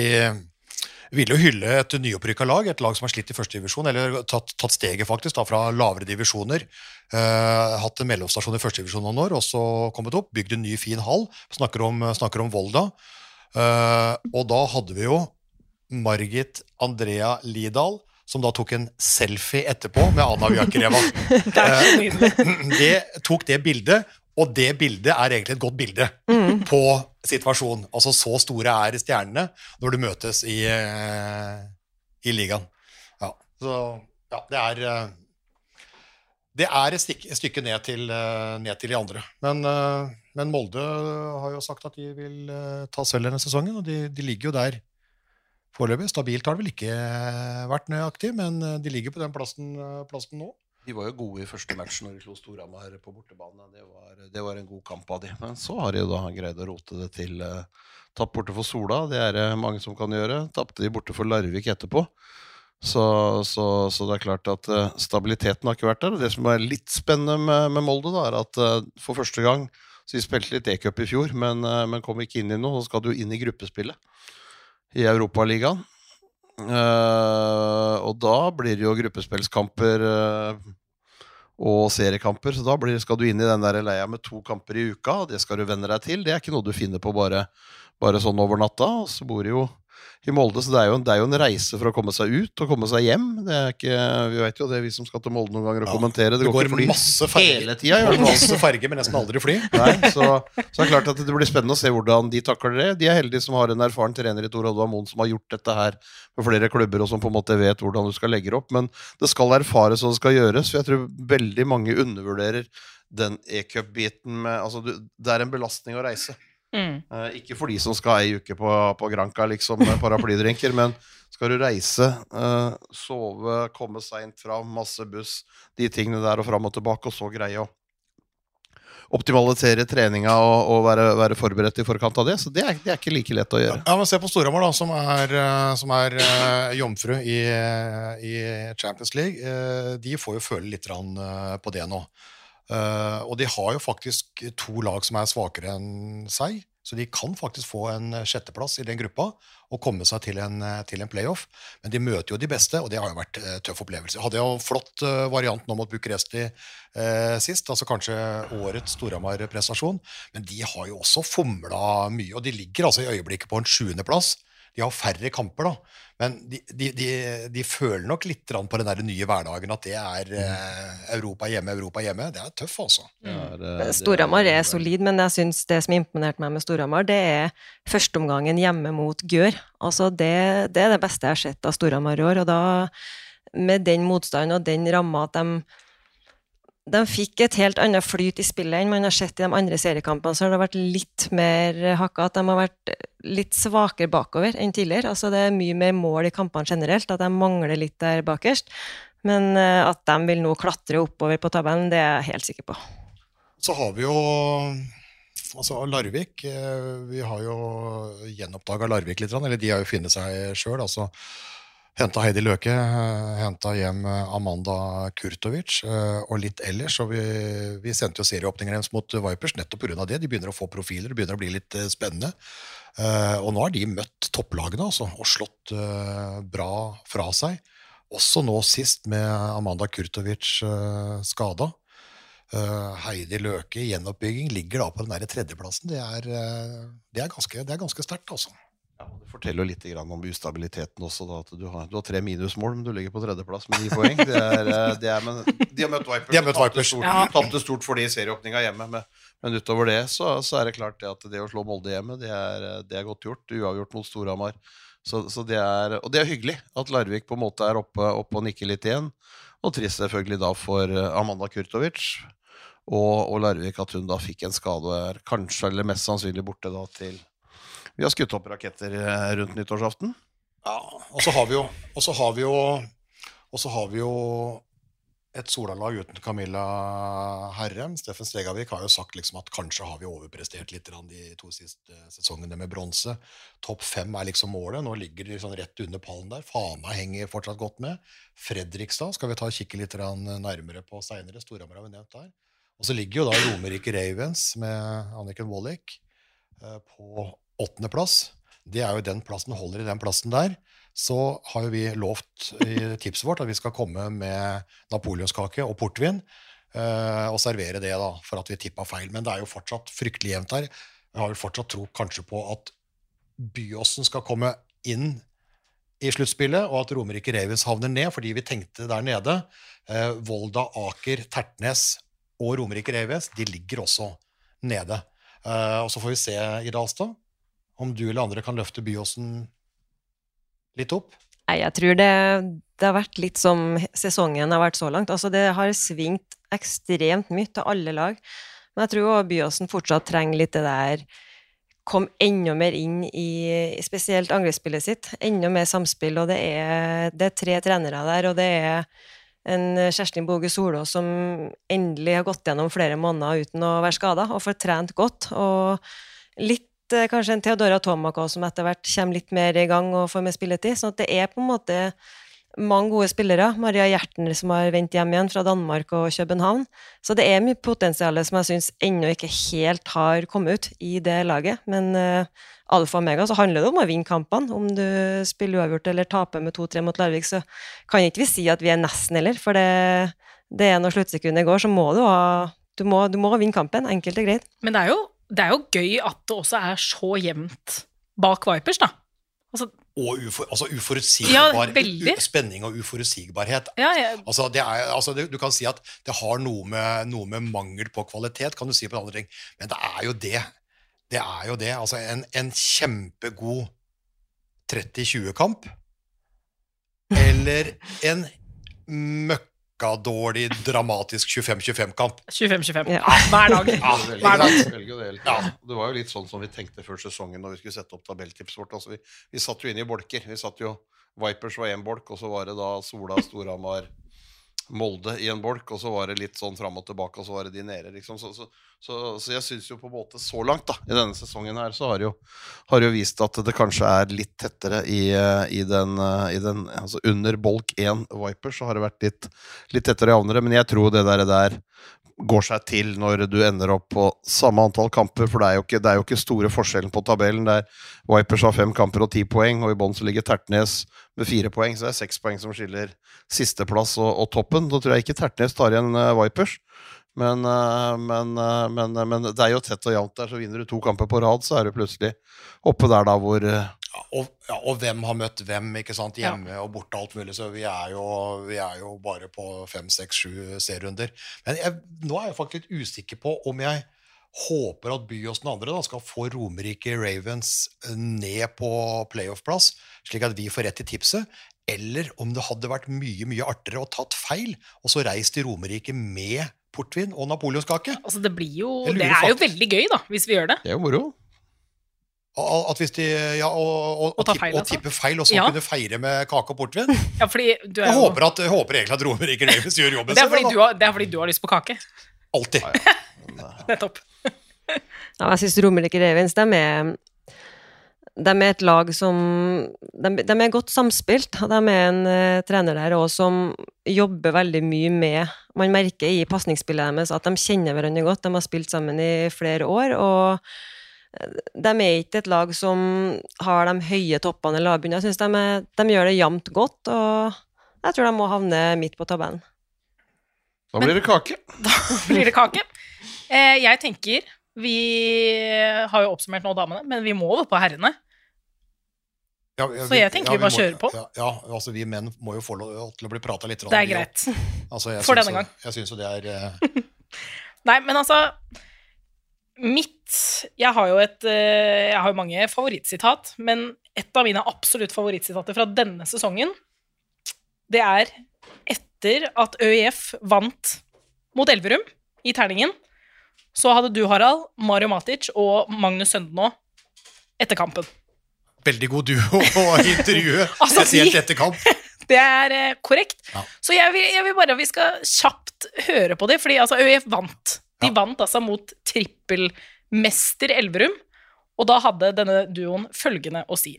Speaker 3: ville jo hylle et nyopprykka lag, et lag som har slitt i førstedivisjon, eller tatt, tatt steget faktisk da, fra lavere divisjoner. Eh, hatt en mellomstasjon i førstedivisjon noen år, og så kommet opp, bygd en ny, fin hall. Snakker om, snakker om Volda. Eh, og da hadde vi jo Margit Andrea Lidahl, som da tok en selfie etterpå med Anna
Speaker 2: Bjarkereva. (laughs) Er nydelig. (clears throat)
Speaker 3: det tok det bildet, og det bildet er egentlig et godt bilde på situasjonen. Altså så store er stjernene når du møtes i, eh, i ligaen. Ja, så ja, det er eh, Det er et stykke, et stykke ned, til, eh, ned til de andre. Men, men Molde har jo sagt at de vil ta sølv denne sesongen, og de, de ligger jo der foreløpig. Stabilt har det vel ikke vært nøyaktig, men de ligger på den plassen, plassen nå.
Speaker 6: De var jo gode i første match når de slo Storhamar på bortebane. Det var, det var en god kamp av de. Men så har de jo da greid å rote det til. Uh, tapt borte for Sola, det er det mange som kan gjøre. Tapte de borte for Larvik etterpå. Så, så, så det er klart at uh, stabiliteten har ikke vært der. Og det som er litt spennende med, med Molde, da, er at uh, for første gang så Vi spilte litt e-cup i fjor, men, men kom ikke inn i noe. Så skal du inn i gruppespillet i Europaligaen. Uh, og da blir det jo gruppespillskamper uh, og seriekamper. Så da blir, skal du inn i den der leia med to kamper i uka, og det skal du venne deg til. Det er ikke noe du finner på bare, bare sånn over natta. Og så bor jo i Molde, så det er, jo det er, jo en, reise for å komme seg ut og komme seg hjem. Det er ikke, vi vet jo det, er vi som skal til Molde noen ganger og ja, kommentere. Det,
Speaker 3: det går, går masse farge
Speaker 6: hele tida.
Speaker 3: Masse farge, men nesten aldri fly.
Speaker 6: Nei, så, så, er det klart at det blir spennende å se hvordan de takler det. De er heldige som har en erfaren trener i Tor Oddvar Moen som har gjort dette her med flere klubber, og som på en måte vet hvordan du skal legge det opp. Men det skal erfares og det skal gjøres. For jeg tror veldig mange undervurderer den e-cup-biten med Altså, det er en belastning å reise. Mm. Uh, ikke for de som skal ei uke på, på Granca, liksom, med paraplydrinker, (laughs) men skal du reise, uh, sove, komme seint fram, masse buss, de tingene der og fram og tilbake, og så greie å optimalisere treninga og, og være, være, forberedt i forkant av det. Så det er, det er, ikke like lett å gjøre.
Speaker 3: Ja, men Se på Storhamar, da, som er, eh, som er uh, jomfru i, i, Champions League. Uh, de får jo føle litt på det nå. Uh, og de har jo faktisk to lag som er svakere enn seg. Så de kan faktisk få en sjetteplass i den gruppa og komme seg til en, til en playoff. Men de møter jo de beste, og det har jo vært uh, tøff opplevelse. Hadde jo flott uh, variant nå mot Bucuresti uh, sist, altså kanskje årets Storhamar-prestasjon. Men de har jo også fomla mye, og de ligger altså i øyeblikket på en sjuendeplass. De har færre kamper, da. Men de, de, de, de føler nok litt på den der nye hverdagen at det er eh, Europa hjemme, Europa hjemme. Det er tøff, altså.
Speaker 5: Ja, Storhamar er solid, men jeg synes det som imponerte meg med Storhamar, det er førsteomgangen hjemme mot Gør. Altså det, det, er det beste jeg har sett av Storhamar i år. Og da, med den motstanden og den ramma at de de fikk et helt annet flyt i spillet enn man har sett i de andre seriekampene. Så har det vært litt mer hakka. At de har vært litt svakere bakover enn tidligere. Altså det er mye mer mål i kampene generelt, at de mangler litt der bakerst. Men eh, at de vil nå klatre oppover på tabellen, det er jeg helt sikker på.
Speaker 3: Så har vi jo altså Larvik. Eh, vi har jo gjenoppdaga Larvik litt, eller de har jo funnet seg sjøl. Henta Heidi Løke, eh, henta hjem eh, Amanda Kurtovic eh, og litt ellers. Og vi, vi sendte jo serieåpninger deres mot Vipers nettopp pga. det. De begynner å få profiler, det begynner å bli litt spennende. Og nå har de møtt topplagene altså, og slått bra fra seg. Også nå sist med Amanda Kurtovic skada. Heidi Løke i gjenoppbygging ligger da på den der tredjeplassen. Det er, det er ganske, ganske sterkt, altså.
Speaker 6: Ja, Det forteller litt om ustabiliteten også. Da, at du har, du har, tre minusmål, men du ligger på tredjeplass med ni (laughs) poeng. Det er, eh, det er, men, de har møtt Vipers.
Speaker 3: De har møtt Vipers.
Speaker 6: Stort, ja. Tapte stort for de i serieåpninga hjemme. Men, men, utover det så, så, er det klart det at det å slå Molde hjemme, det er, det er godt gjort. Uavgjort mot Storhamar. Så, så det er, og det er hyggelig at Larvik på en måte er oppe, oppe og nikker litt igjen. Og trist selvfølgelig da for eh, Amanda Kurtovic. Og, og Larvik at hun da fikk en skade og er kanskje eller mest sannsynlig borte da til vi har skutt opp raketter eh, rundt nyttårsaften.
Speaker 3: Ja, og så har vi jo Og så har vi jo, har vi jo et Sola-lag uten Camilla Herrem. Steffen Stegavik har jo sagt liksom at kanskje har vi overprestert litt de to siste sesongene med bronse. Topp fem er liksom målet. Nå ligger de sånn rett under pallen der. Fana henger fortsatt godt med. Fredrikstad skal vi ta og kikke litt nærmere på seinere. Storhamar har vi nevnt der. Og så ligger jo da Romerike Ravens med Anniken Wallick eh, på åttendeplass, det er jo den plassen holder i den plassen der, så har jo vi lovt i tipset vårt at vi skal komme med napoleonskake og portvin. Uh, og servere det, da, for at vi tippa feil. Men det er jo fortsatt fryktelig jevnt her. Jeg har jo fortsatt tro kanskje på at Byåsen skal komme inn i sluttspillet, og at Romerike Ravens havner ned fordi vi tenkte der nede. Eh, Volda, Aker, Tertnes og Romerike Ravens de ligger også nede. Eh, og så får vi se, i Alstad, om du eller andre kan løfte Byåsen litt opp.
Speaker 5: Nei, jeg tror det, det har vært litt som sesongen har vært så langt. Altså, det har svingt ekstremt mye til alle lag. Men jeg tror Byåsen fortsatt trenger litt det der Kom enda mer inn i spesielt angrepsspillet sitt. Enda mer samspill. Og det er, det er tre trenere der, og det er en Kjerstin Boge Solås som endelig har gått gjennom flere måneder uten å være skada, og får trent godt. Og litt eh, kanskje en Theodora Tomak som etter hvert kommer litt mer i gang og får mer spilletid. Så det er på en måte mange gode spillere. Maria Gjertner som har vendt hjem igjen fra Danmark og København. Så det er mye potensial som jeg syns ennå ikke helt har kommet ut i det laget. Men uh, alfa og omega så handler det om å vinne kampene. Om du spiller uavgjort eller taper med 2-3 mot Larvik, så kan ikke vi si at vi er nesten heller. For det, det er når sluttsekundet går, så må du ha du må, du må vinne kampen. Enkelt og greit.
Speaker 2: Men det er, jo, det er jo gøy at det også er så jevnt bak Vipers, da. Altså,
Speaker 3: og ufor, altså uforutsigbar
Speaker 2: Ja,
Speaker 3: Spenning og uforutsigbarhet.
Speaker 2: ja, ja,
Speaker 3: Altså, det er, altså du, du kan si at det har noe med, noe med mangel på kvalitet, kan du si på en annen ting, men det er jo det. Det er jo det. Altså, en, en kjempegod 30-20-kamp, eller en møkkadårlig, dramatisk 25-25-kamp.
Speaker 2: 25-25.
Speaker 5: Ja.
Speaker 2: Hver dag. (laughs)
Speaker 3: Ja,
Speaker 2: Hver dag.
Speaker 6: Ja. det, var jo litt sånn som vi tenkte før sesongen når vi skulle sette opp tabelltipset vårt. Altså, vi, vi satt jo inn i bolker. Vi satt jo Vipers var én bolk, og så var det da Sola, Storhamar, Molde i en bolk, og så var det litt sånn fram og tilbake, og så var det de nede. Liksom. Så, så, så, så jeg syns jo på en måte så langt da, i denne sesongen her, så har det jo, har jo vist at det kanskje er litt tettere i, eh, i den, eh, i den altså Under bolk 1 Viper så har det vært litt, litt tettere jevnere, men jeg tror det der, det der går seg til når du ender opp på samme antall kamper, for det er jo ikke, det er jo ikke store forskjellen på tabellen. Der Vipers har fem kamper og ti poeng, og i bånn ligger Tertnes med fire poeng, så det er seks poeng som skiller sisteplass og, og toppen. Da tror jeg ikke Tertnes tar igjen Vipers. Men, eh, men, eh, men, eh, men det er jo tett og jevnt der, så vinner du to kamper på rad, så er du plutselig oppe der da hvor
Speaker 3: Ja, og, ja, og hvem har møtt hvem, ikke sant, hjemme og borte alt mulig, så vi er jo, vi er jo bare på fem, seks, sju serierunder. Men jeg, nå er jeg faktisk litt usikker på om jeg håper at Byåsen og andre da, skal få Romerike Ravens ned på playoff-plass, slik at vi får rett i tipset, eller om det hadde vært mye, mye artigere å tatt feil, og så reist til Romerike med portvin og napoleonskake.
Speaker 2: Altså, det blir jo Det er jo veldig gøy, da, hvis vi gjør det.
Speaker 6: Det er jo moro.
Speaker 3: Og, at hvis de, ja, og, og,
Speaker 2: Og
Speaker 3: tippe,
Speaker 2: feil,
Speaker 3: og
Speaker 2: altså.
Speaker 3: tippe feil, og så
Speaker 2: Ja.
Speaker 3: kunne feire med kake og portvin.
Speaker 2: Ja, fordi du er
Speaker 3: Jeg
Speaker 2: jo
Speaker 3: håper, at, jeg håper egentlig at Romerike Ravens gjør jobben
Speaker 2: det er, fordi
Speaker 3: sin.
Speaker 2: du har, det er fordi du har lyst på kake.
Speaker 3: Alltid. (laughs)
Speaker 2: Nettopp.
Speaker 5: Ja, jeg syns Romerike Ravens de er, de er et lag som De, de er godt samspilt. De er en uh, trener der òg som jobber veldig mye med Man merker i pasningsspillet deres at de kjenner hverandre godt. De har spilt sammen i flere år. og eh, de er ikke et lag som har de høye toppene i lavbunnene. Jeg syns de, de gjør det jevnt godt, og jeg tror de må havne midt på tabellen.
Speaker 6: Da blir det kake. (laughs)
Speaker 2: Da blir det kake. Eh, jeg tenker Vi har jo oppsummert nå damene, men vi må over på herrene.
Speaker 3: Ja, ja,
Speaker 2: Så jeg tenker vi bare
Speaker 3: må-
Speaker 2: kjører på.
Speaker 3: Ja, ja, altså vi menn må jo få lov til å bli prata litt.
Speaker 2: Det er greit.
Speaker 3: Altså,
Speaker 2: For denne gang.
Speaker 3: Jeg syns jo det er eh, (laughs)
Speaker 2: Nei, men altså Mitt Jeg har jo et eh, Jeg har mange favorittsitat, men et av mine absolutt favorittsitater fra denne sesongen, det er etter at ØIF vant mot Elverum i terningen, så hadde du, Harald, Mario Matic og Magnus Søndenå etter kampen.
Speaker 3: veldig god duo å intervjue, (laughs)
Speaker 2: Altså,
Speaker 3: spesielt etter kamp. (laughs)
Speaker 2: Det er eh, korrekt.
Speaker 3: Ja.
Speaker 2: Så jeg vil, jeg vil bare at vi skal kjapt høre på det, fordi altså, ØIF vant. De
Speaker 3: Ja.
Speaker 2: vant altså mot trippelmester Elverum, og da hadde denne duoen følgende å si.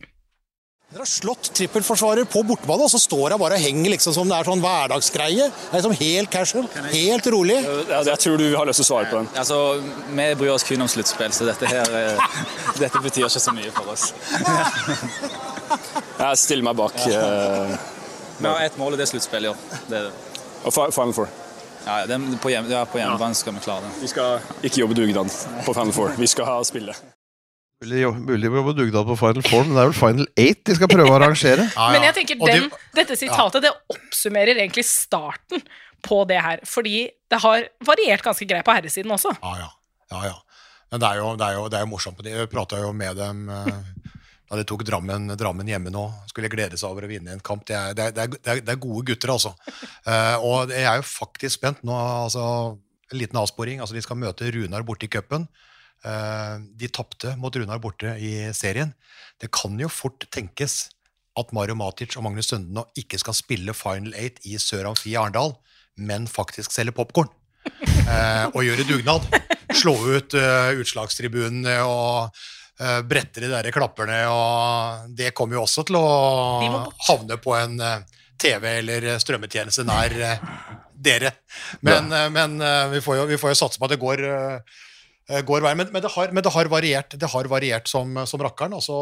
Speaker 7: Dere har slått trippelforsvarer på bortebane, og så står jeg bare og henger liksom som det er sånn hverdagsgreie. Det er liksom helt casual, helt rolig.
Speaker 8: Jeg, jeg tror du har lyst til å svare på den.
Speaker 9: Altså, Vi bryr oss kun om sluttspill, så dette her eh, (laughs) dette betyr ikke så mye for oss. (laughs)
Speaker 8: Jeg stiller meg bak eh,
Speaker 9: Vi har ett mål, og det er sluttspill i år. Det,
Speaker 8: og Final Four.
Speaker 9: Ja, det, på, hjem, ja, på hjemmebane skal vi klare det.
Speaker 8: Vi skal ikke jobbe dugnad på Final Four. Vi skal ha spille.
Speaker 6: Mulig å jobbe dugnad på Final Four, men det er vel Final Eight de skal prøve å arrangere. (laughs)
Speaker 3: Ja,
Speaker 2: Men jeg tenker den, dette sitatet det oppsummerer egentlig starten på det her. Fordi det har variert ganske greit på herresiden også.
Speaker 3: Ja, ja. ja, ja. Men det er jo, det er jo, det er jo morsomt. Jeg prata jo med dem eh, da de tok Drammen, Drammen hjemme nå. Skulle glede seg over å vinne en kamp. Det er, det er, det er, det er, gode gutter, altså. Uh, og jeg er jo faktisk spent nå. altså En liten avsporing. altså De skal møte Runar borte i cupen. Uh, de tapte mot Runar borte i serien. Det kan jo fort tenkes at Mario Matic og Magnus Sønden nå ikke skal spille Final Eight i Sør Amfi i Arendal, men faktisk selge popkorn Uh, og gjøre dugnad. Slå ut eh, utslagstribunene og eh, brette de der klapperne. Og det kommer jo også til å havne på en eh, TV eller strømmetjeneste nær eh, dere. Men, ja. men vi, får jo, vi får jo satse på at det går går veien. Men, men, det har, men det har variert, det har variert som, som rakkeren. Altså,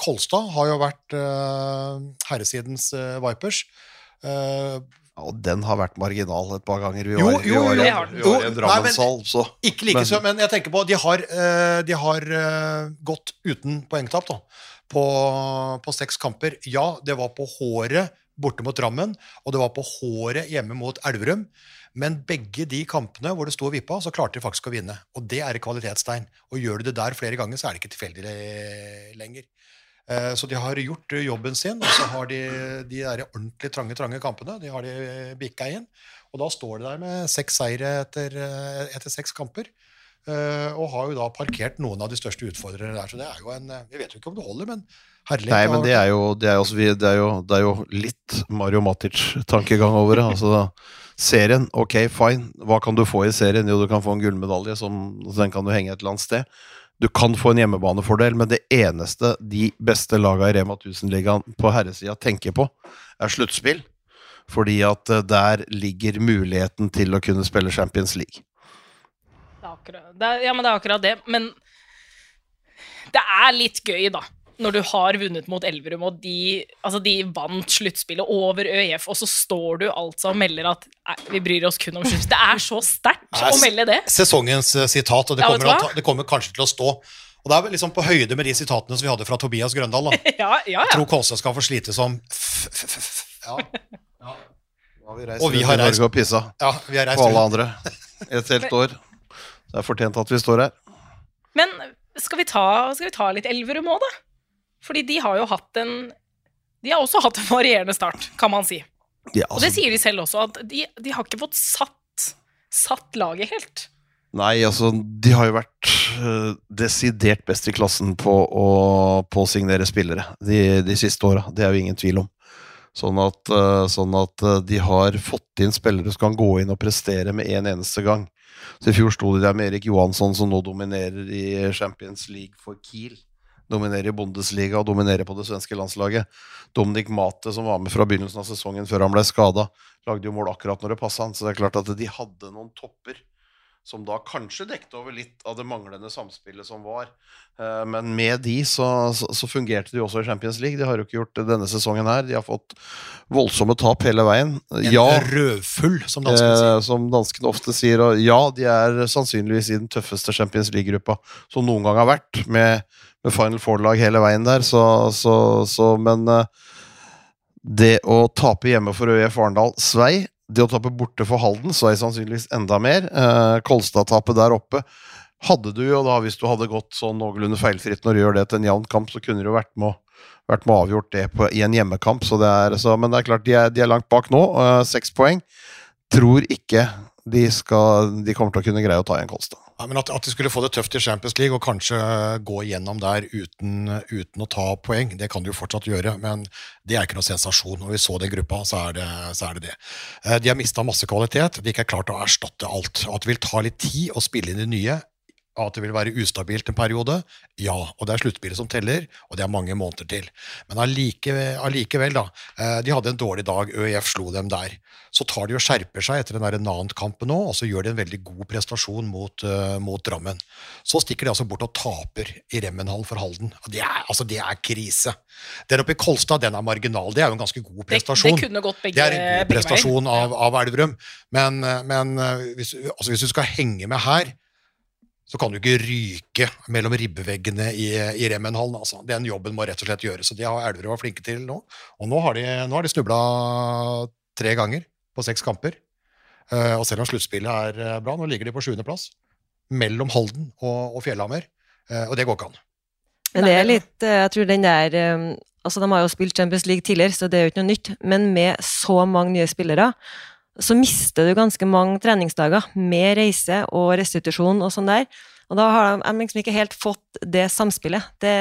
Speaker 3: Kolstad har jo vært herresidens eh, Vipers.
Speaker 6: Ja, og den har vært marginal et par ganger. Vi
Speaker 3: Jo,
Speaker 6: var, vi
Speaker 3: jo, jo,
Speaker 6: vi var i
Speaker 3: Jo,
Speaker 6: en
Speaker 3: nei, men-
Speaker 6: så
Speaker 3: Ikke like
Speaker 6: Men-
Speaker 3: så, men jeg tenker på de har, eh, de har eh, gått uten poengtap da, på, på seks kamper. Ja, det var på håret borte mot Drammen, og det var på håret hjemme mot Elverum. Men begge de kampene hvor det sto og vippa, så klarte de faktisk å vinne. Og det er et kvalitetstegn. Og gjør du det der flere ganger, så er det ikke tilfeldig lenger. Eh, Så de har gjort eh, jobben sin, og så har de de der ordentlig trange trange kampene de har de bikka inn. Og da står de der med seks seire etter, eh, etter seks kamper. eh, Og har jo da parkert noen av de største utfordrerne der. Så det er jo en eh, Vi vet jo ikke om det holder, men herlig.
Speaker 6: Nei, men det er jo, det er jo, det er jo, det er jo litt Mario Matic-tankegang over det. Altså, serien, ok, fine. Hva kan du få i serien? Jo, du kan få en gullmedalje, som den kan du henge et eller annet sted. Du kan få en hjemmebanefordel, men det eneste de beste laga i Rema 1000-ligaen på herresida tenker på, er sluttspill. Fordi at eh, der ligger muligheten til å kunne spille Champions League.
Speaker 2: Det er akkurat, det er, ja, men det er akkurat det. Men det er litt gøy, da. Når du har vunnet mot Elverum, og de, altså de vant sluttspillet over ØIF, og så står du altså og melder at nei, vi bryr oss kun om sluttspill. Det er så sterkt å melde det.
Speaker 3: Sesongens eh, sitat, og det kommer,
Speaker 2: ja,
Speaker 3: ta, det kommer kanskje til å stå. Og det er liksom på høyde med de sitatene som vi hadde fra Tobias Grøndal. da. (laughs)
Speaker 2: Ja, ja,
Speaker 3: Jeg tror Kolstad skal få slite som f- f- f- Ja. (laughs) Ja,
Speaker 6: Og vi,
Speaker 3: Og vi har reist-
Speaker 6: Norge og pissa
Speaker 3: ja vi har reist
Speaker 6: på alle andre et helt (laughs) år. Det er fortjent at vi står her.
Speaker 2: Men skal vi ta, skal vi ta litt Elverum òg, da? Fordi de har jo hatt en De har også hatt en varierende start, kan man si.
Speaker 6: Ja,
Speaker 2: Og det
Speaker 6: altså,
Speaker 2: sier de selv også, at de, de har ikke fått satt, satt laget helt.
Speaker 6: nei, altså, de har jo vært uh, desidert best i klassen på å, påsignere spillere de, de siste åra. Det er jo ingen tvil om. Sånn at, uh, sånn at uh, de har fått inn spillere som kan gå inn og prestere med en eneste gang. Så I fjor sto de der med Erik Johansson, som nå dominerer i Champions League for Kiel. Dominerer i Bundesliga og dominerer på det svenske landslaget. Dominik Mate, som var med fra begynnelsen av sesongen før han ble skada, lagde jo mål akkurat når det passa han. Så det er klart at de hadde noen topper som da kanskje dekte over litt av det manglende samspillet som var. Eh, Men med de så, så, fungerte de også i Champions League. De har jo ikke gjort det denne sesongen her. De har fått voldsomme tap hele veien.
Speaker 3: En
Speaker 6: Ja,
Speaker 3: rødfull, som danskene sier.
Speaker 6: Eh, som danskene ofte sier. Og ja, de er sannsynligvis i den tøffeste Champions League-gruppa som noen gang har vært, med, med Final Four-lag hele veien der, så, så, så Men eh, det å tape hjemme for ØIF Arendal svei. Det å tape borte for Halden svei sannsynligvis enda mer. Eh, Kolstad-tapet der oppe hadde du jo da, hvis du hadde gått sånn noenlunde feilfritt når du gjør det til en jevn kamp, så kunne du jo vært med vært med avgjort det på, i en hjemmekamp. Så det er, så, men det er klart, de er, de er langt bak nå. eh, Seks poeng. Tror ikke de, skal, de kommer til å kunne greie å ta igjen Kolstad.
Speaker 3: Ja, men at, at de skulle få det tøft i Champions League og kanskje gå igjennom der uten, uten å ta poeng, det kan de jo fortsatt gjøre, men det er ikke noe sensasjon. Når vi så den gruppa, så er det så er det. det. Eh, De har mista masse kvalitet, de ikke er klart å erstatte alt. At det vil ta litt tid å spille inn de nye, at det vil være ustabilt en periode, ja. Og det er sluttspillet som teller, og det er mange måneder til. Men allikevel, da. eh, De hadde en dårlig dag, ØIF slo dem der. Så tar de og skjerper seg etter den der Nant-kampen nå, og så gjør de en veldig god prestasjon mot, uh, mot Drammen. Så stikker de altså bort og taper i Remmenhallen for Halden. Det er, altså, det er krise. Den oppe i Kolstad, den er marginal. Det er jo en ganske god prestasjon.
Speaker 2: det gått begge,
Speaker 3: Det er en god prestasjon av, av Elverum. Men, eh, men hvis, altså hvis du skal henge med her, så kan du ikke ryke mellom ribbeveggene i, i Remmenhallen. Altså. Den jobben må rett og slett gjøres, og det har Elverum vært flinke til nå. Og nå har de, nå har de snubla tre ganger på seks kamper. Uh, og selv om sluttspillet er eh, bra, nå ligger de på sjuendeplass. Mellom Halden og, og Fjellhammer. uh, og det går ikke an.
Speaker 5: Men det er litt Jeg tror den der Altså, de har jo spilt Champions League tidligere, så det er jo ikke noe nytt. Men med så mange nye spillere, så mister du ganske mange treningsdager med reise og restitusjon og sånn der. Og da har de liksom ikke helt fått det samspillet. Det,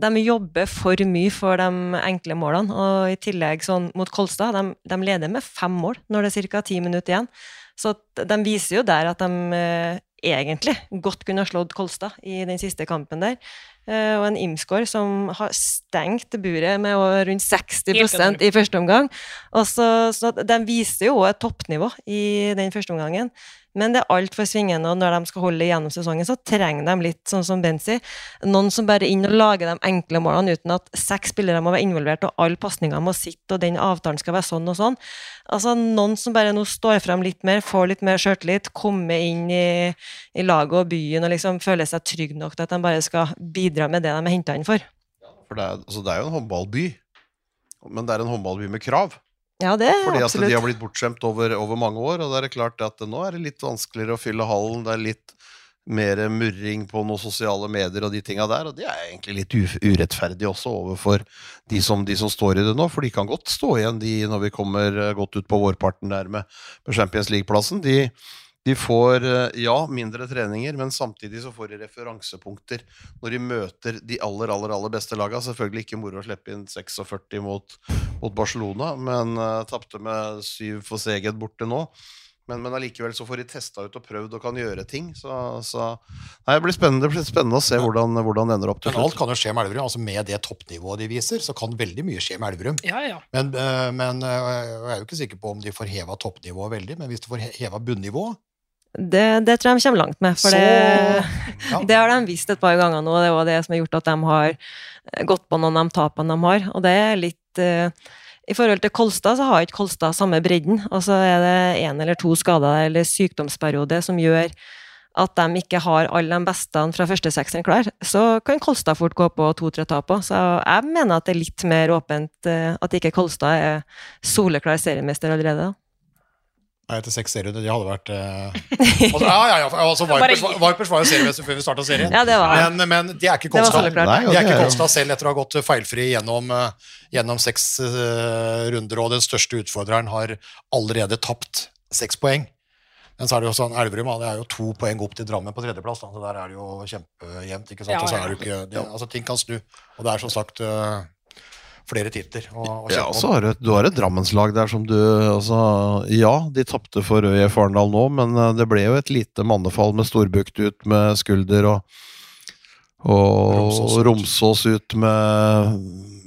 Speaker 5: de jobber for mye for de enkle målene. Og i tillegg sånn mot Kolstad, de, de leder med fem mål når det er ca. ti minutter igjen. Så de viser jo der at de eh, egentlig godt kunne ha slått Kolstad i den siste kampen der. Eh, og en Imsgaard som har stengt buret med rundt 60% i første omgang. Og så, så De viser jo et toppnivå i den første omgangen. Men det er altfor svingende, og når de skal holde gjennom sesongen, så trenger de litt, sånn som Benzi, noen som bare er inn og lager de enkle målene uten at seks spillere må være involvert, og alle pasninger må sitte, og den avtalen skal være sånn og sånn. Altså Noen som bare nå står frem litt mer, får litt mer sjøltillit, kommer inn i, i laget og byen og liksom føler seg trygg nok til at de bare skal bidra med det de er henta inn for.
Speaker 6: For det er, altså det er jo en håndballby, men det er en håndballby med krav.
Speaker 5: Ja, det er
Speaker 6: Fordi at
Speaker 5: absolutt.
Speaker 6: de har blitt bortskjemt over, over mange år, og det er klart at nå er det litt vanskeligere å fylle hallen. Det er litt mer murring på noen sosiale medier og de tinga der, og det er egentlig litt urettferdig også overfor de som, de som står i det nå, for de kan godt stå igjen de når vi kommer godt ut på vårparten der med, med Champions League-plassen. De, de får, eh, ja, mindre treninger, men samtidig så får de referansepunkter når de møter de aller, aller, aller beste laga. Selvfølgelig ikke moro å slippe inn 46 mot, mot Barcelona, men uh, tapte med syv for Seged borte nå. Men, men allikevel så får de testa ut og prøvd og kan gjøre ting. Så, så Nei, det blir det blir spennende å se hvordan, hvordan det ender opp til
Speaker 3: Men alt kan jo skje med Elverum. altså Med det toppnivået de viser, så kan veldig mye skje med Elverum.
Speaker 2: Ja, ja.
Speaker 3: Men, eh, men jeg er jo ikke sikker på om de får heva toppnivået veldig, men hvis de får heva bunnivået
Speaker 5: Det, det tror jeg de kommer langt med. For
Speaker 3: Så-
Speaker 5: det,
Speaker 3: ja. (laughs)
Speaker 5: det har de visst et par ganger nå, det er det som har gjort at de har gått på noen av de tapene de har. Og det er litt uh, I forhold til Kolstad, så har ikke Kolstad samme bredden. Og så er det én eller to skader eller sykdomsperiode som gjør at de ikke har alle de beste fra første sekseren klar, så kan Kolstad fort gå på to-tre tap òg. Så jeg mener at det er litt mer åpent uh, at ikke Kolstad er soleklar seriemester allerede. da.
Speaker 3: Nei, etter seks serierunder, De hadde vært eh, (laughs) altså, Ja, ja, ja. Altså, Vipers, Vipers var jo seriemester før vi starta serien.
Speaker 5: Ja, det var.
Speaker 3: Men, men det er ikke Kolstad.
Speaker 6: Nei, og
Speaker 3: De er ikke Kolstad selv etter å ha gått feilfri gjennom, eh, gjennom seks uh, runder, og den største utfordreren har allerede tapt seks poeng. Men så er det jo sånn, Elverum det er jo to poeng opp til Drammen på tredjeplass, da, så der er det jo kjempejevnt. ikke sant?
Speaker 2: Ja,
Speaker 3: Og så
Speaker 2: ja.
Speaker 3: er det ikke, det, altså Ting kan snu, og det er som sagt eh, flere titler Og, og
Speaker 6: Ja, og så har du, du har et Drammenslag der som du altså, Ja, de tapte for ØIF Arendal nå, men eh, det ble jo et lite mannefall med Storbukt ut med skulder og og
Speaker 3: Romsås ut.
Speaker 6: Romsås ut med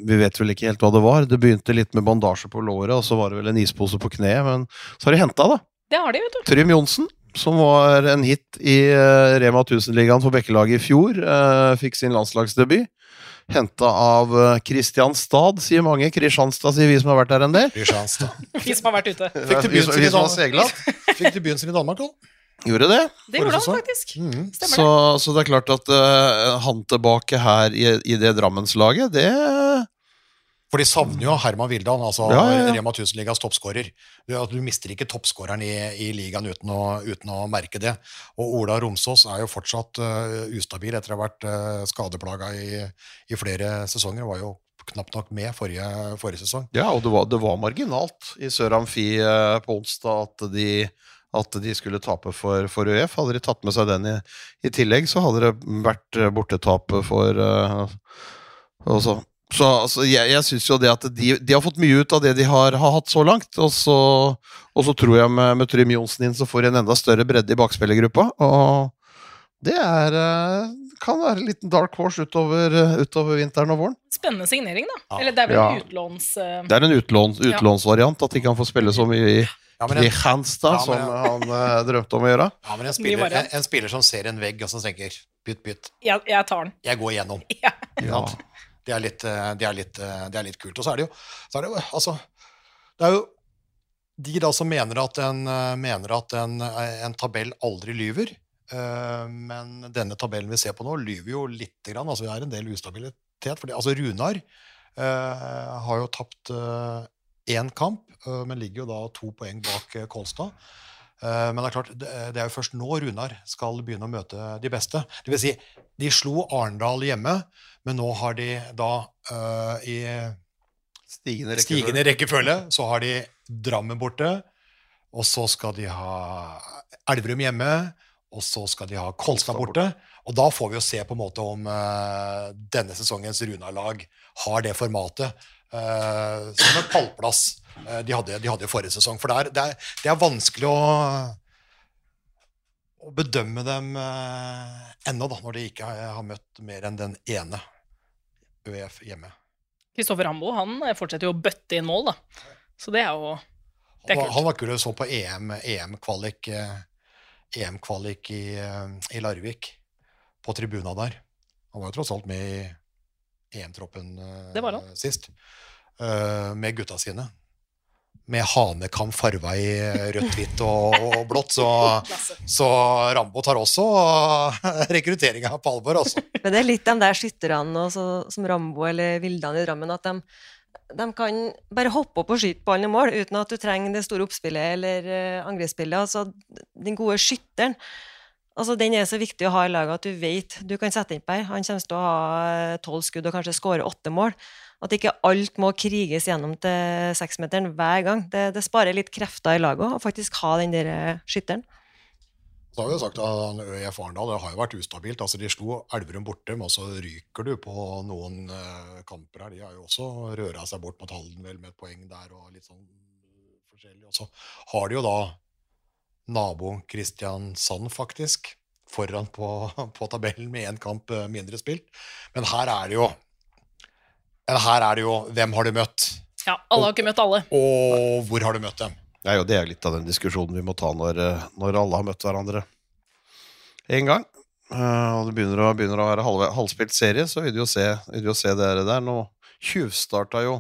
Speaker 6: Vi vet vel ikke helt hva det var. Det begynte litt med bandasje på låret, og så var det vel en ispose på kneet. Men så har de henta, da.
Speaker 2: Det har de, vet du.
Speaker 6: Trym Johnsen, som var en hit i eh, Rema 1000-ligaen for Bekkelaget i fjor. eh, fikk sin landslagsdebut. Henta av eh, Kristianstad, sier mange. Kristianstad, sier vi som har vært der en del.
Speaker 3: Kristianstad. (laughs)
Speaker 2: Vi som har vært ute.
Speaker 3: Fikk
Speaker 6: Vi som,
Speaker 3: sin i
Speaker 6: har
Speaker 3: Danmark. (laughs) Fikk debuten sin i Danmark, da.
Speaker 6: Gjorde det.
Speaker 2: Det gjorde han
Speaker 3: sesong.
Speaker 2: faktisk. Mm.
Speaker 6: Så, så det er klart at uh, han tilbake her i, i det Drammenslaget, det
Speaker 3: For de savner jo Herman Vildan, altså
Speaker 6: Ja, ja, ja.
Speaker 3: Rema 1000-ligas toppskårer. Du, du mister ikke toppskåreren i, i ligaen uten å, uten å merke det. Og Ola Romsås er jo fortsatt uh, ustabil etter å ha vært uh, skadeplaga i, i flere sesonger. Var jo knapt nok med forrige, forrige sesong.
Speaker 6: Ja, og det var, det var marginalt i Sør Amfi uh, på onsdag at de, at de skulle tape for, for UF. Hadde de tatt med seg den i, i tillegg, så hadde det vært eh, bortetap for uh, også. Så altså, jeg, jeg syns jo det at de, de har fått mye ut av det de har, har hatt så langt. Og så, og så tror jeg med, med Trym Johnsen inn så får de en enda større bredde i bakspillergruppa. Og det er, eh, kan være en liten dark horse utover, utover vinteren og våren.
Speaker 2: Spennende signering, da.
Speaker 3: Ja.
Speaker 2: Eller det er vel
Speaker 6: Ja.
Speaker 2: en utlåns... Uh...
Speaker 6: Det er en utlån, utlånsvariant, at de kan få spille så mye i
Speaker 3: Ja,
Speaker 6: Kristianstad,
Speaker 3: Ja, men
Speaker 6: som
Speaker 3: ja.
Speaker 6: han uh, drømte om å gjøre.
Speaker 3: ja, men en, spiller, en, en spiller som ser en vegg og som tenker bytt, bytt,
Speaker 2: jeg, jeg tar den.
Speaker 3: jeg går igjennom.
Speaker 2: Ja.
Speaker 3: Sant? Det, er litt, eh, det, er litt, eh, det er litt kult. Og så er det jo, er det jo altså Det er jo de da som mener at en, eh, mener at en, en tabell aldri lyver. Men denne tabellen vi ser på nå, lyver jo lite grann. Altså, vi har en del ustabilitet. Fordi, altså, Runar uh, har jo tapt uh, én kamp, uh, men ligger jo da to poeng bak Kolstad. Eh, men det er klart, det det er jo først nå Runar skal begynne å møte de beste. Det vil si, de slo Arendal hjemme, men nå har de da uh, i
Speaker 6: Stigende rekkefølge.
Speaker 3: stigende rekkefølge så har de Drammen borte, og så skal de ha Elverum hjemme, og så skal de ha Kolstad borte. Og da får vi jo se på en måte om uh, denne sesongens Runar-lag har det formatet uh, som en pallplass eh, de, hadde, de hadde i forrige sesong. For det er, det er, det er vanskelig å, å bedømme dem eh, ennå, da, når de ikke har, har møtt mer enn den ene ØF hjemme.
Speaker 2: Kristoffer Rambo han fortsetter jo å bøtte inn mål, da. Så det er jo det er
Speaker 3: Han var-
Speaker 2: kult.
Speaker 3: Han var kul å så på EM, EM-kvalik eh, EM-kvalik i, eh, i Larvik, på tribuna der. Han var jo tross alt med i EM-troppen eh,
Speaker 2: han.
Speaker 3: sist, eh, med gutta sine. Med hanekam farva i rødt, hvitt og, og blått, så, så Rambo tar også rekrutteringa på alvor, altså.
Speaker 5: Men det er litt de der skytterne som Rambo eller Vildan i Drammen, at de, de kan bare hoppe opp og skyte ballen i mål uten at du trenger det store oppspillet eller uh, angrepsspillet. Altså, den gode skytteren altså, den er så viktig å ha i laget at du vet du kan sette inn på her. Han kommer til å ha tolv skudd og kanskje skåre åtte mål. At ikke alt må kriges gjennom til seksmeteren hver gang. Det, det sparer litt krefter i laget å faktisk ha den der eh, skytteren.
Speaker 3: Så har vi sagt at ØIF Arendal har jo vært ustabilt. altså De slo Elverum borte, men så ryker du på noen eh, kamper her. De har jo også røra seg bort mot Halden vel med et poeng der og litt sånn forskjellig. Og så har de jo da naboen Kristiansand, faktisk, foran på, (laughs) på tabellen med én kamp eh, mindre spilt. Men her er det jo her er det jo Hvem har du møtt?
Speaker 2: Ja, alle har ikke møtt alle.
Speaker 3: Og hvor har du møtt dem?
Speaker 6: Det er jo det er litt av den diskusjonen vi må ta når, eh, når alle har møtt hverandre én gang. Eh, og det begynner å, begynner å være halv, halvspilt serie, så vil du jo se, vil du jo se det der. Nå tjuvstarta jo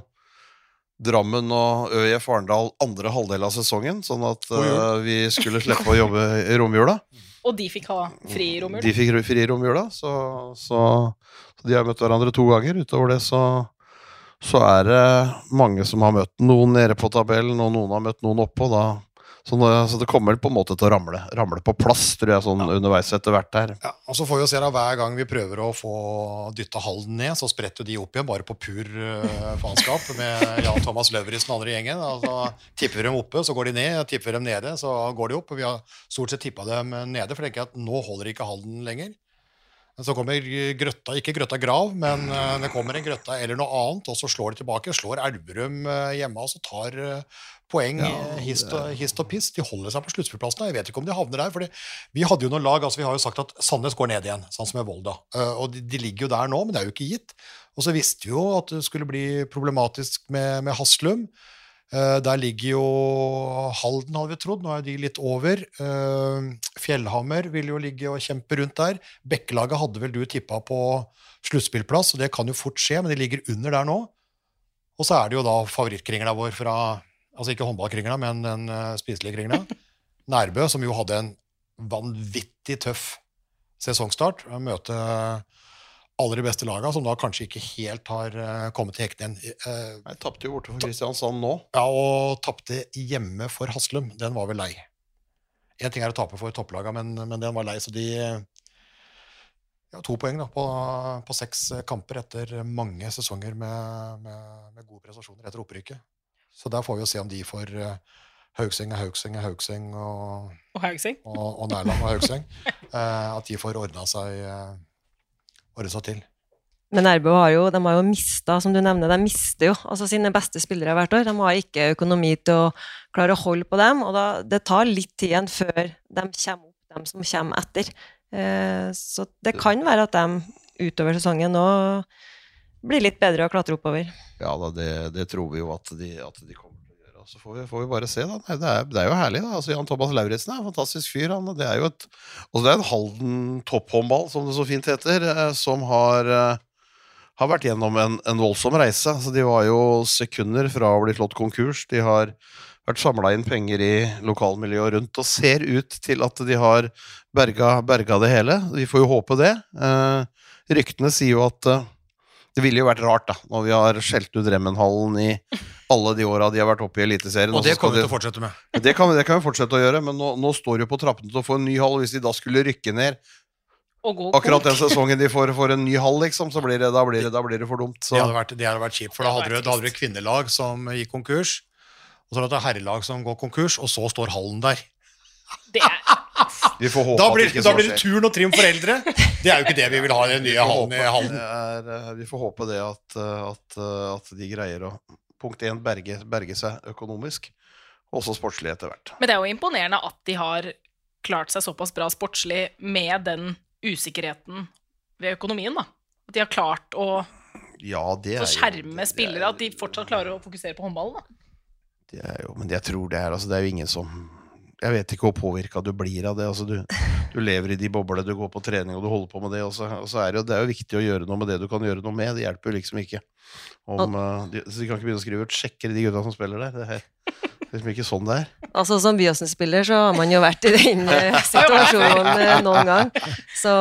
Speaker 6: Drammen og ØIF Arendal andre halvdel av sesongen, sånn at uh, vi skulle slippe å jobbe i romjula.
Speaker 2: Og de fikk ha fri i romjula?
Speaker 6: De fikk fri i romjula, så, så, så de har møtt hverandre to ganger. Utover det så, så er det mange som har møtt noen nede på tabellen, og noen har møtt noen oppå. Da. Så, det, så det kommer på en måte til å ramle, ramle på plass, tror jeg, sånn underveis etter hvert her.
Speaker 3: Ja, og så får vi jo se da, Hver gang vi prøver å få dytta Halden ned, så spretter de opp igjen, bare på pur uh, faenskap, med Jan Thomas Løvrisen og andre gjengen. Altså, tipper dem oppe, så går de ned. Tipper dem nede, så går de opp. og Vi har stort sett tippa dem nede, for jeg tenker at nå holder ikke Halden lenger. Men så kommer Grøtta, ikke Grøtta Grav, men eh, det kommer en Grøtta eller noe annet, og så slår de tilbake. Slår Elverum eh, hjemme, og så tar eh, poeng eh, hist, og, hist og piss. De holder seg på sluttspillplassene. Jeg vet ikke om de havner der. fordi vi hadde jo noen lag, altså vi har jo sagt at Sandnes går ned igjen, sånn som med Volda. Og de, de ligger jo der nå, men det er jo ikke gitt. Og så visste vi jo at det skulle bli problematisk med, med Haslum. Eh, der ligger jo Halden, hadde vi trodd. Nå er de litt over. Eh, Fjellhammer vil jo ligge og kjempe rundt der. Bekkelaget hadde vel du tippa på sluttspillplass, og det kan jo fort skje, men de ligger under der nå. Og så er det jo da favorittkringla vår fra Altså ikke håndballkringla, men den uh, spiselige kringla. (laughs) Nærbø, som jo hadde en vanvittig tøff sesongstart. Møte alle de beste laga, som da kanskje ikke helt har eh, kommet til hektene igjen. Uh,
Speaker 6: Jeg tapte jo borte for Kristiansand nå.
Speaker 3: ja, og tapte hjemme for Haslum. Den var vel lei. Én ting er å tape for topplaga, men, men den var lei, så de ja, To poeng da, på, på seks kamper etter mange sesonger med, med, med gode prestasjoner etter opprykket. Så der får vi jo se om de får eh, Haugseng er Haugseng er Haugseng og,
Speaker 2: Og Haugseng.
Speaker 3: og, og Nærland og Haugseng. (laughs) eh, at de får ordna seg, eh, ordne så til.
Speaker 5: Men RBO har jo, de har jo mista, som du nevner, de mister jo altså sine beste spillere hvert år. De har ikke økonomi til å klare å holde på dem, og da, det tar litt tid igjen før de kommer opp, de som kommer etter. Eh, så det kan være at de utover sesongen nå blir litt bedre å klatre oppover.
Speaker 6: Ja da, det, det tror vi jo at de, at de kommer. Så får vi, får vi bare se, da. Nei, det, er, det er jo herlig, da. Altså, Jan Thomas Lauritzen er en fantastisk fyr. Han, det er jo et altså, det er en Halden topphåndball, som det så fint heter, eh, som har eh, har vært gjennom en, en voldsom reise. Altså, de var jo sekunder fra å bli slått konkurs. De har vært samla inn penger i lokalmiljøet rundt, og ser ut til at de har berga, berga det hele. Vi får jo håpe det. Eh, ryktene sier jo at eh, det ville jo vært rart, da, når vi har skjelt ut Remmenhallen i alle de åra de har vært oppe i Eliteserien.
Speaker 3: Og det
Speaker 6: kan
Speaker 3: kommer vi til å fortsette med.
Speaker 6: det kan, det kan vi fortsette å gjøre, men nå, nå står det på trappene til å få en ny hall. Hvis de da skulle rykke ned
Speaker 2: Og gå
Speaker 6: akkurat den sesongen de får, får en ny hall, liksom, så blir det, da, blir det, da blir det for dumt. Så.
Speaker 3: Det hadde vært, det hadde vært kjipt, for da
Speaker 2: hadde
Speaker 3: du, da hadde du et kvinnelag som gikk konkurs, og så hadde du et herrelag som går konkurs, og så står hallen der.
Speaker 2: Det er,
Speaker 6: Vi får håpe
Speaker 3: Da
Speaker 6: at
Speaker 3: blir,
Speaker 6: ikke
Speaker 3: da
Speaker 6: så
Speaker 3: blir det turn og trim foreldre. Det er jo ikke det vi vil ha i den nye hallen. i hallen.
Speaker 6: det er, eh, vi får håpe det at, eh, at, eh, at de greier å punkt én berge, berge seg økonomisk, og også sportslig etter hvert.
Speaker 2: men det er jo imponerende at de har klart seg såpass bra sportslig med den usikkerheten ved økonomien, da. At de har klart å,
Speaker 6: Ja, det er jo-
Speaker 2: skjerme
Speaker 6: det er
Speaker 2: spillere, at de fortsatt klarer å fokusere på håndballen. da.
Speaker 6: Det er jo, men jeg tror det er altså, Det er jo ingen som Jeg vet ikke hvor påvirka du blir av det. altså Du, du lever i de boblene, du går på trening og du holder på med det. Og så, og så er det, jo, det er jo viktig å gjøre noe med det du kan gjøre noe med. Det hjelper jo liksom ikke. Om, uh, de, så de kan ikke begynne å skrive ut sjekker, de gutta som spiller der. Det er liksom ikke sånn det er.
Speaker 5: Altså Som Byåsen-spiller så har man jo vært i den eh, (laughs) situasjonen eh, noen gang. Så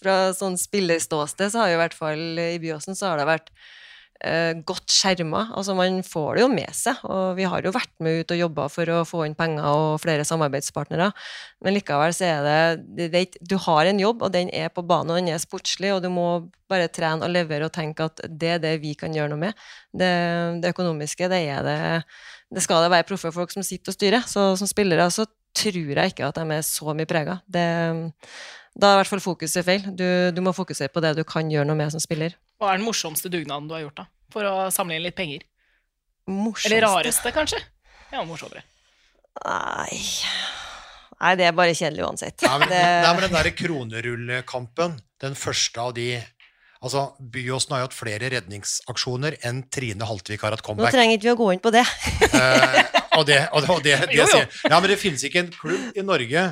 Speaker 5: fra sånn spillerståsted så har jo i hvert fall i Byåsen så har det vært godt skjerma. Altså man får det jo med seg, og vi har jo vært med ut og jobba for å få inn penger og flere samarbeidspartnere. Men likevel så er det, det, det er Du har en jobb, og den er på banen, og den er sportslig, og du må bare trene og levere og tenke at det er det vi kan gjøre noe med. Det, det økonomiske, det er det det skal det være proffe folk som sitter og styrer. Så som spillere så tror jeg ikke at de er så mye prega. Det, da er i hvert fall fokuset feil. Du, du må fokusere på det du kan gjøre noe med som spiller.
Speaker 2: Hva er den morsomste dugnaden du har gjort, da? For å samle inn litt penger?
Speaker 5: Morsomste
Speaker 2: Eller rareste, kanskje? Ja, morsommere.
Speaker 5: Nei. Nei, det er bare kjedelig uansett.
Speaker 3: Nei, men,
Speaker 5: Det,
Speaker 3: nei, men den der kronerullekampen, den første av de Altså, Byåsen har jo hatt flere redningsaksjoner enn Trine Haltvik har hatt comeback.
Speaker 5: nå trenger ikke vi å gå inn på det.
Speaker 3: Eh, og det, og det, og det, (laughs) det
Speaker 2: Jo, jo.
Speaker 3: sier Ja, men det finnes ikke en klubb i Norge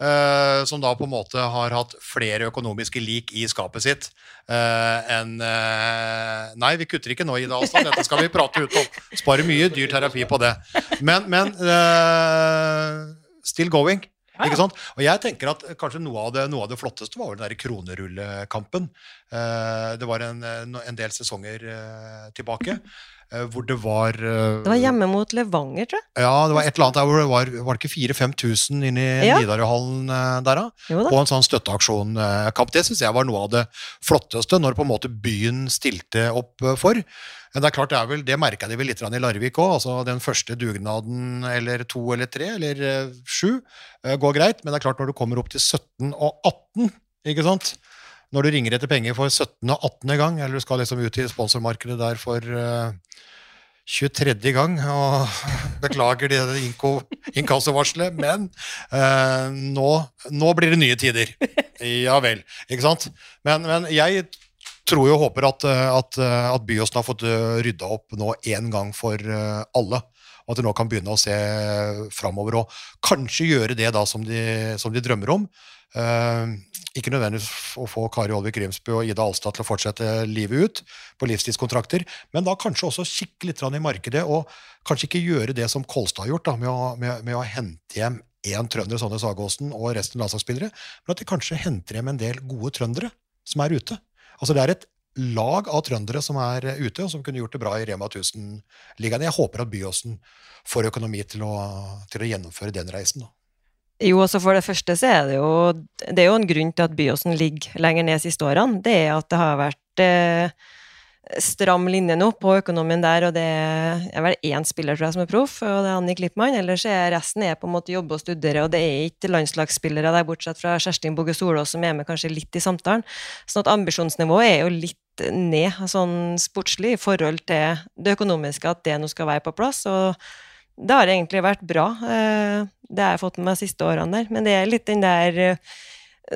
Speaker 3: eh, som da på en måte har hatt flere økonomiske lik i skapet sitt uh, enn uh, Nei, vi kutter ikke nå, Ida Alstad. Dette skal vi prate ut om. Sparer mye dyr terapi på det. Men, men still going.
Speaker 2: Ja.
Speaker 3: Ikke sant? Og jeg tenker at kanskje noe av det, noe av det flotteste var den der kronerullekampen. Det var en, en del sesonger tilbake hvor det var eh,
Speaker 5: det var hjemme mot Levanger, tror jeg.
Speaker 3: ja, det var et eller annet der hvor det var, var det ikke 4000-5000 inne i
Speaker 5: Ja.
Speaker 3: Nidarøhallen eh, der, da? På en sånn støtteaksjon-kamp. Det syns jeg var noe av det flotteste, når på en måte byen stilte opp eh, for. Men det er klart, det, er vel, det merka de vel litt i Larvik òg. Altså, den første dugnaden, eller to eller tre, eller eh, sju, eh, går greit. Men det er klart, når du kommer opp til 17 og 18, ikke sant Når du ringer etter penger for 17. og 18. gang, eller du skal liksom ut i sponsormarkedet der for uh, 23. gang, og (laughs) beklager det inkassovarselet, men uh, nå, nå blir det nye tider. Ja vel, ikke sant? Men, men jeg tror og håper at, eh, at, eh, at Byåsen har fått eh, rydda opp nå én gang for eh, alle. Og at de nå kan begynne å se framover og kanskje gjøre det da som de, som de drømmer om. Eh, ikke nødvendigvis å få Kari Olvik Grimsby og Ida Alstad til å fortsette livet ut på livstidskontrakter, men da kanskje også kikke litt i markedet, og kanskje ikke gjøre det som Kolstad har gjort, da, med, å, med, med å hente hjem én trønder, Sonne Sagåsen, og resten landslagsspillere, men at de kanskje henter hjem en del gode trøndere som er ute. Altså Det er et lag av trøndere som er ute, og som kunne gjort det bra i Rema 1000-ligaen. Jeg håper at Byåsen får økonomi til å, til å gjennomføre den reisen. da.
Speaker 5: Jo, altså for det første så er det jo Det er jo en grunn til at Byåsen ligger lenger ned siste årene. Det er at det har vært eh, stram linje nå på økonomien der, og det er vel én spiller tror jeg som er proff, og det er Annik Lippmann. Ellers er resten er på en måte jobbe og studere, og det er ikke landslagsspillere der, bortsett fra Kjerstin Bugge Solås, som er med kanskje litt i samtalen. Sånn at ambisjonsnivået er jo litt ned, sånn sportslig, i forhold til det økonomiske, at det nå skal være på plass. og det har egentlig vært bra, eh, det har jeg fått med meg de siste årene der. Men det er litt den der eh,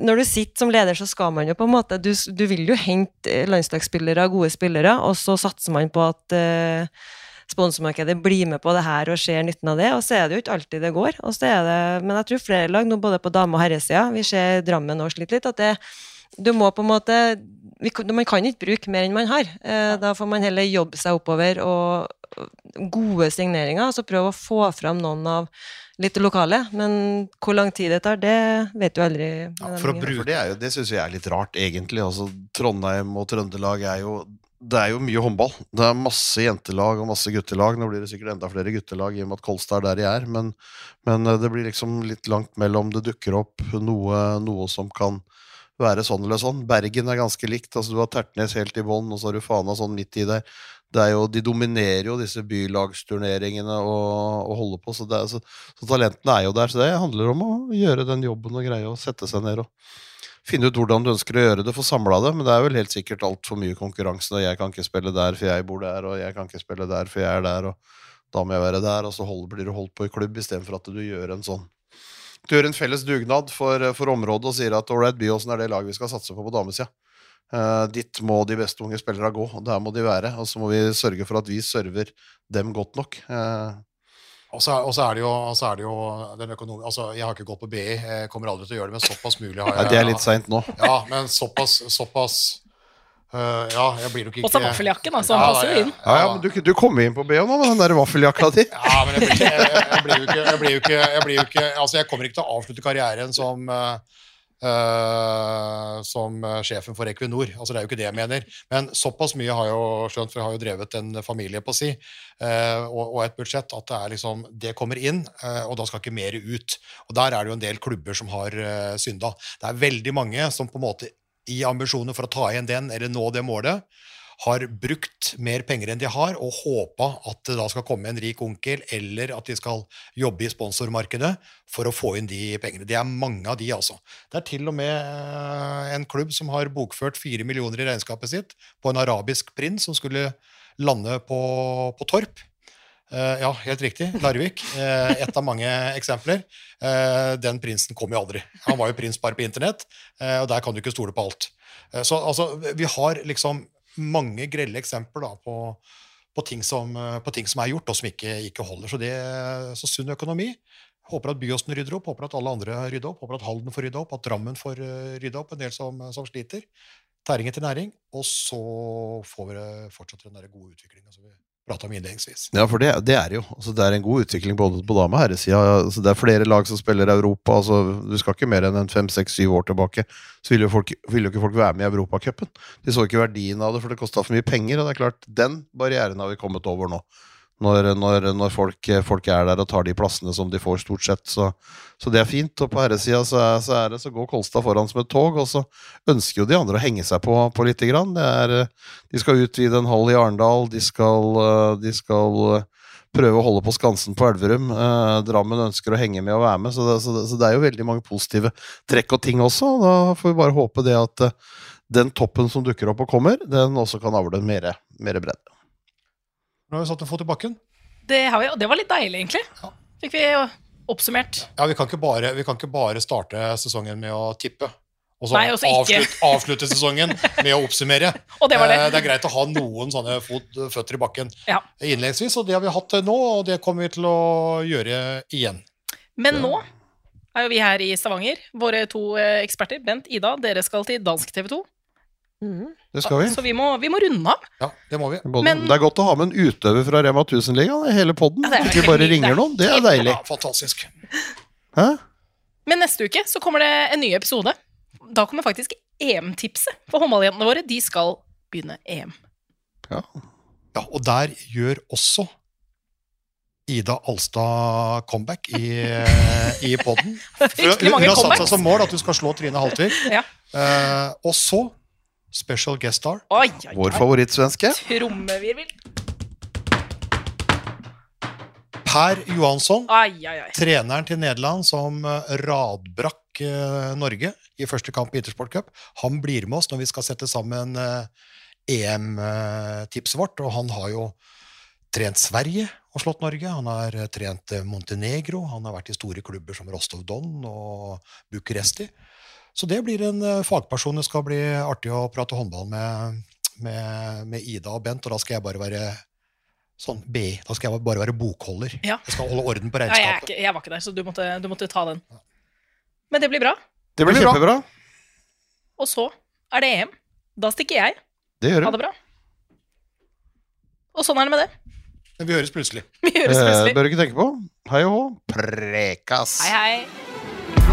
Speaker 5: Når du sitter som leder, så skal man jo på en måte Du, du vil jo hente eh, landslagsspillere, gode spillere, og så satser man på at uh, sponsormarkedet blir med på det her og ser nytten av det. Og så er det jo ikke alltid det går. Og så er det, men jeg tror flere lag, nå både på dame- og herresida, vi ser Drammen nå sliter litt, at det, du må på en måte vi, Man kan ikke bruke mer enn man har. Uh, da får man heller jobbe seg oppover og, gode signeringer, altså prøve å få fram noen av litt lokale. Men hvor lang tid det tar, det vet du aldri.
Speaker 6: Ja, for bruke det, jo, det syns jeg er litt rart, egentlig. Altså, Trondheim og Trøndelag er jo Det er jo mye håndball. Det er masse jentelag og masse guttelag. Nå blir det sikkert enda flere guttelag i og med at Kolstad er der de er, men, men eh, det blir liksom litt langt mellom det dukker opp noe, noe som kan være sånn eller sånn. Bergen er ganske likt. altså Du har Tertnes helt i bånn, og så har du Fana sånn midt i der. Er jo, de dominerer jo disse bylagsturneringene og, og holder på, så, er, så, så talentene er jo der. Så det handler om å gjøre den jobben og greie å sette seg ned og finne ut hvordan du ønsker å gjøre det, få samla det. Men det er vel helt sikkert altfor mye konkurranse. Og jeg kan ikke spille der, for jeg bor der, og jeg kan ikke spille der, for jeg er der, og da må jeg være der. Og så hold, blir du holdt på i klubb istedenfor at du gjør en sånn du gjør en felles dugnad for, for området og sier at ålreit, Byåsen er det laget vi skal satse på på damesida. Uh, dit må de beste unge spillerne gå, og der må de være. Og så må vi sørge for at vi server dem godt nok. Uh.
Speaker 3: Og så, er- er det jo, så er det jo den økonom... Altså, jeg har ikke gått på BI, jeg kommer aldri til å gjøre det, men såpass mulig har jeg.
Speaker 6: Ja, det er litt seint nå.
Speaker 3: Ja, men såpass, såpass øh, Ja, jeg blir nok ikke
Speaker 2: Og så vaffeljakken, altså. Han
Speaker 3: Ja,
Speaker 2: passer jo inn.
Speaker 6: Ja, ja, men du, du kommer inn på BH nå med den der vaffeljakka di.
Speaker 3: Ja, men jeg blir, jeg, jeg blir jo ikke Jeg blir jo ikke, jeg blir jo ikke Altså, jeg kommer ikke til å avslutte karrieren som uh, som sjefen for Equinor. Altså, det er jo ikke det jeg mener. Men såpass mye har jeg jo skjønt, for jeg har jo drevet en familie på si, uh, og, og et budsjett, at det er liksom Det kommer inn, uh, og da skal ikke mer ut. Og der er det jo en del klubber som har synda. Det er veldig mange som på en måte i ambisjoner for å ta igjen den, eller nå det målet, har brukt mer penger enn de har, og håpa at det da skal komme en rik onkel, eller at de skal jobbe i sponsormarkedet for å få inn de pengene. Det er mange av de, altså. Det er til og med eh, en klubb som har bokført fire millioner i regnskapet sitt på en arabisk prins som skulle lande på, på Torp. Eh, ja, helt riktig. Larvik. Eh, et av mange eksempler. Eh, den prinsen kom jo aldri. Han var jo prins bare på internett, og der kan du ikke stole på alt. Så altså, vi har liksom mange grelle eksempler da, på, på, ting som, på ting som er gjort, og som ikke, ikke holder. Så, det, så sunn økonomi. Håper at Byåsen rydder opp, håper at alle andre rydder opp, håper at Halden får rydde opp, at Drammen får rydde opp, en del som, som sliter. Tæring etter næring. Og så får vi fortsatt den der gode utviklinga vi prata om innledningsvis.
Speaker 6: Ja, for det, det er jo. Altså, det er en god utvikling både på dame- og herresida. Altså, det er flere lag som spiller Europa. Altså, du skal ikke mer enn en fem, seks, syv år tilbake, så ville jo, ville jo ikke folk være med i Europacupen. De så ikke verdien av det, for det kosta for mye penger. Og det er klart, den barrieren har vi kommet over nå. Når, når, når folk, folk er der og tar de plassene som de får, stort sett. Så, så det er fint. Og på herresida så, så er så går Kolstad foran som et tog, og så ønsker jo de andre å henge seg på, på lite grann. Er, de skal utvide en hall i Arendal, de skal, eh, de skal eh, prøve å holde på Skansen på Elverum. Eh, Drammen ønsker å henge med og være med, så det, så, det, så det er jo veldig mange positive trekk og ting også. Da får vi bare håpe det at den toppen som dukker opp og kommer, den også kan avle mer, mer bredde.
Speaker 3: Nå har vi satt en fot i bakken.
Speaker 2: Det, har vi, og det var litt deilig, egentlig.
Speaker 3: Ja.
Speaker 2: Fikk vi oppsummert.
Speaker 3: Ja, vi kan ikke bare, vi kan ikke bare starte sesongen med å tippe. Og så
Speaker 2: avslut,
Speaker 3: avslutte, sesongen med å oppsummere. (laughs)
Speaker 2: Og det var det.
Speaker 3: Eh, Det er greit å ha noen sånne fot, føtter i bakken
Speaker 2: Ja.
Speaker 3: innledningsvis, og det har vi hatt nå, og det kommer vi til å gjøre igjen.
Speaker 2: Men nå er jo vi her i Stavanger, våre to eh, eksperter. Bent, Ida, dere skal til dansk TV 2.
Speaker 5: Mhm.
Speaker 6: Det skal vi.
Speaker 2: Så vi må, vi må runde av.
Speaker 3: Ja, det må vi.
Speaker 6: Både,
Speaker 2: Men-
Speaker 6: det er godt å ha med en utøver fra Rema 1000-ligaen i hele poden.
Speaker 2: Ja,
Speaker 6: Ikke bare ringer
Speaker 2: er
Speaker 6: noen. Det er deilig.
Speaker 3: Ja, fantastisk.
Speaker 6: Hæ?
Speaker 2: Men neste uke så kommer det en ny episode. Da kommer faktisk EM-tipset for håndballjentene våre. De skal begynne EM.
Speaker 3: Ja, og der gjør også Ida Alstad comeback i, i poden. (laughs)
Speaker 2: Fryktelig
Speaker 3: Hun har satt seg som mål at hun skal slå Trine Haltvik.
Speaker 2: Ja.
Speaker 3: Uh, og så special guest star.
Speaker 2: Oi, oi,
Speaker 6: Vår favorittsvenske.
Speaker 2: Trommevirvel.
Speaker 3: Per Johansson, treneren til Nederland som eh, radbrakk eh, Norge i første kamp i Intersport Cup, han blir med oss når vi skal sette sammen eh, EM-tipset vårt. Og han har jo trent Sverige og slått Norge. Han har trent Montenegro. Han har vært i store klubber som Rostov Don og Bucuresti. Så det blir en eh, fagperson. Det skal bli artig å prate håndball med, med, med Ida og Bent, og da skal jeg bare være sånn BI. Da skal jeg bare være bokholder.
Speaker 2: Ja.
Speaker 3: Jeg skal holde orden på
Speaker 2: Ja, jeg, er
Speaker 3: regnskapet.
Speaker 2: ikke, jeg var ikke der, så du måtte, du måtte ta den. Men det blir bra.
Speaker 6: Det blir
Speaker 3: Det blir
Speaker 6: kjempebra.
Speaker 2: Og så er det EM. Da stikker jeg.
Speaker 6: Det gjør
Speaker 2: Ha
Speaker 6: det.
Speaker 2: det bra. Og sånn er det med det.
Speaker 3: Men vi høres plutselig.
Speaker 2: Vi høres
Speaker 6: Eh, bør du ikke tenke på. Hei og hå. Prekas.
Speaker 2: Hei, hei.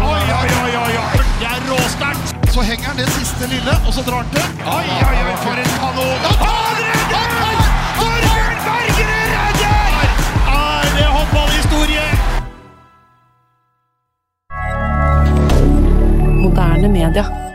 Speaker 1: Oi, oi, oi, oi, oi. Det er råsterkt. Så henger han det siste lille, og så drar han til. Oi, oi, oi, for en kanon. Han redder! Torbjørn Bergerud redder! Er det håndballhistorie?
Speaker 10: Moderne media.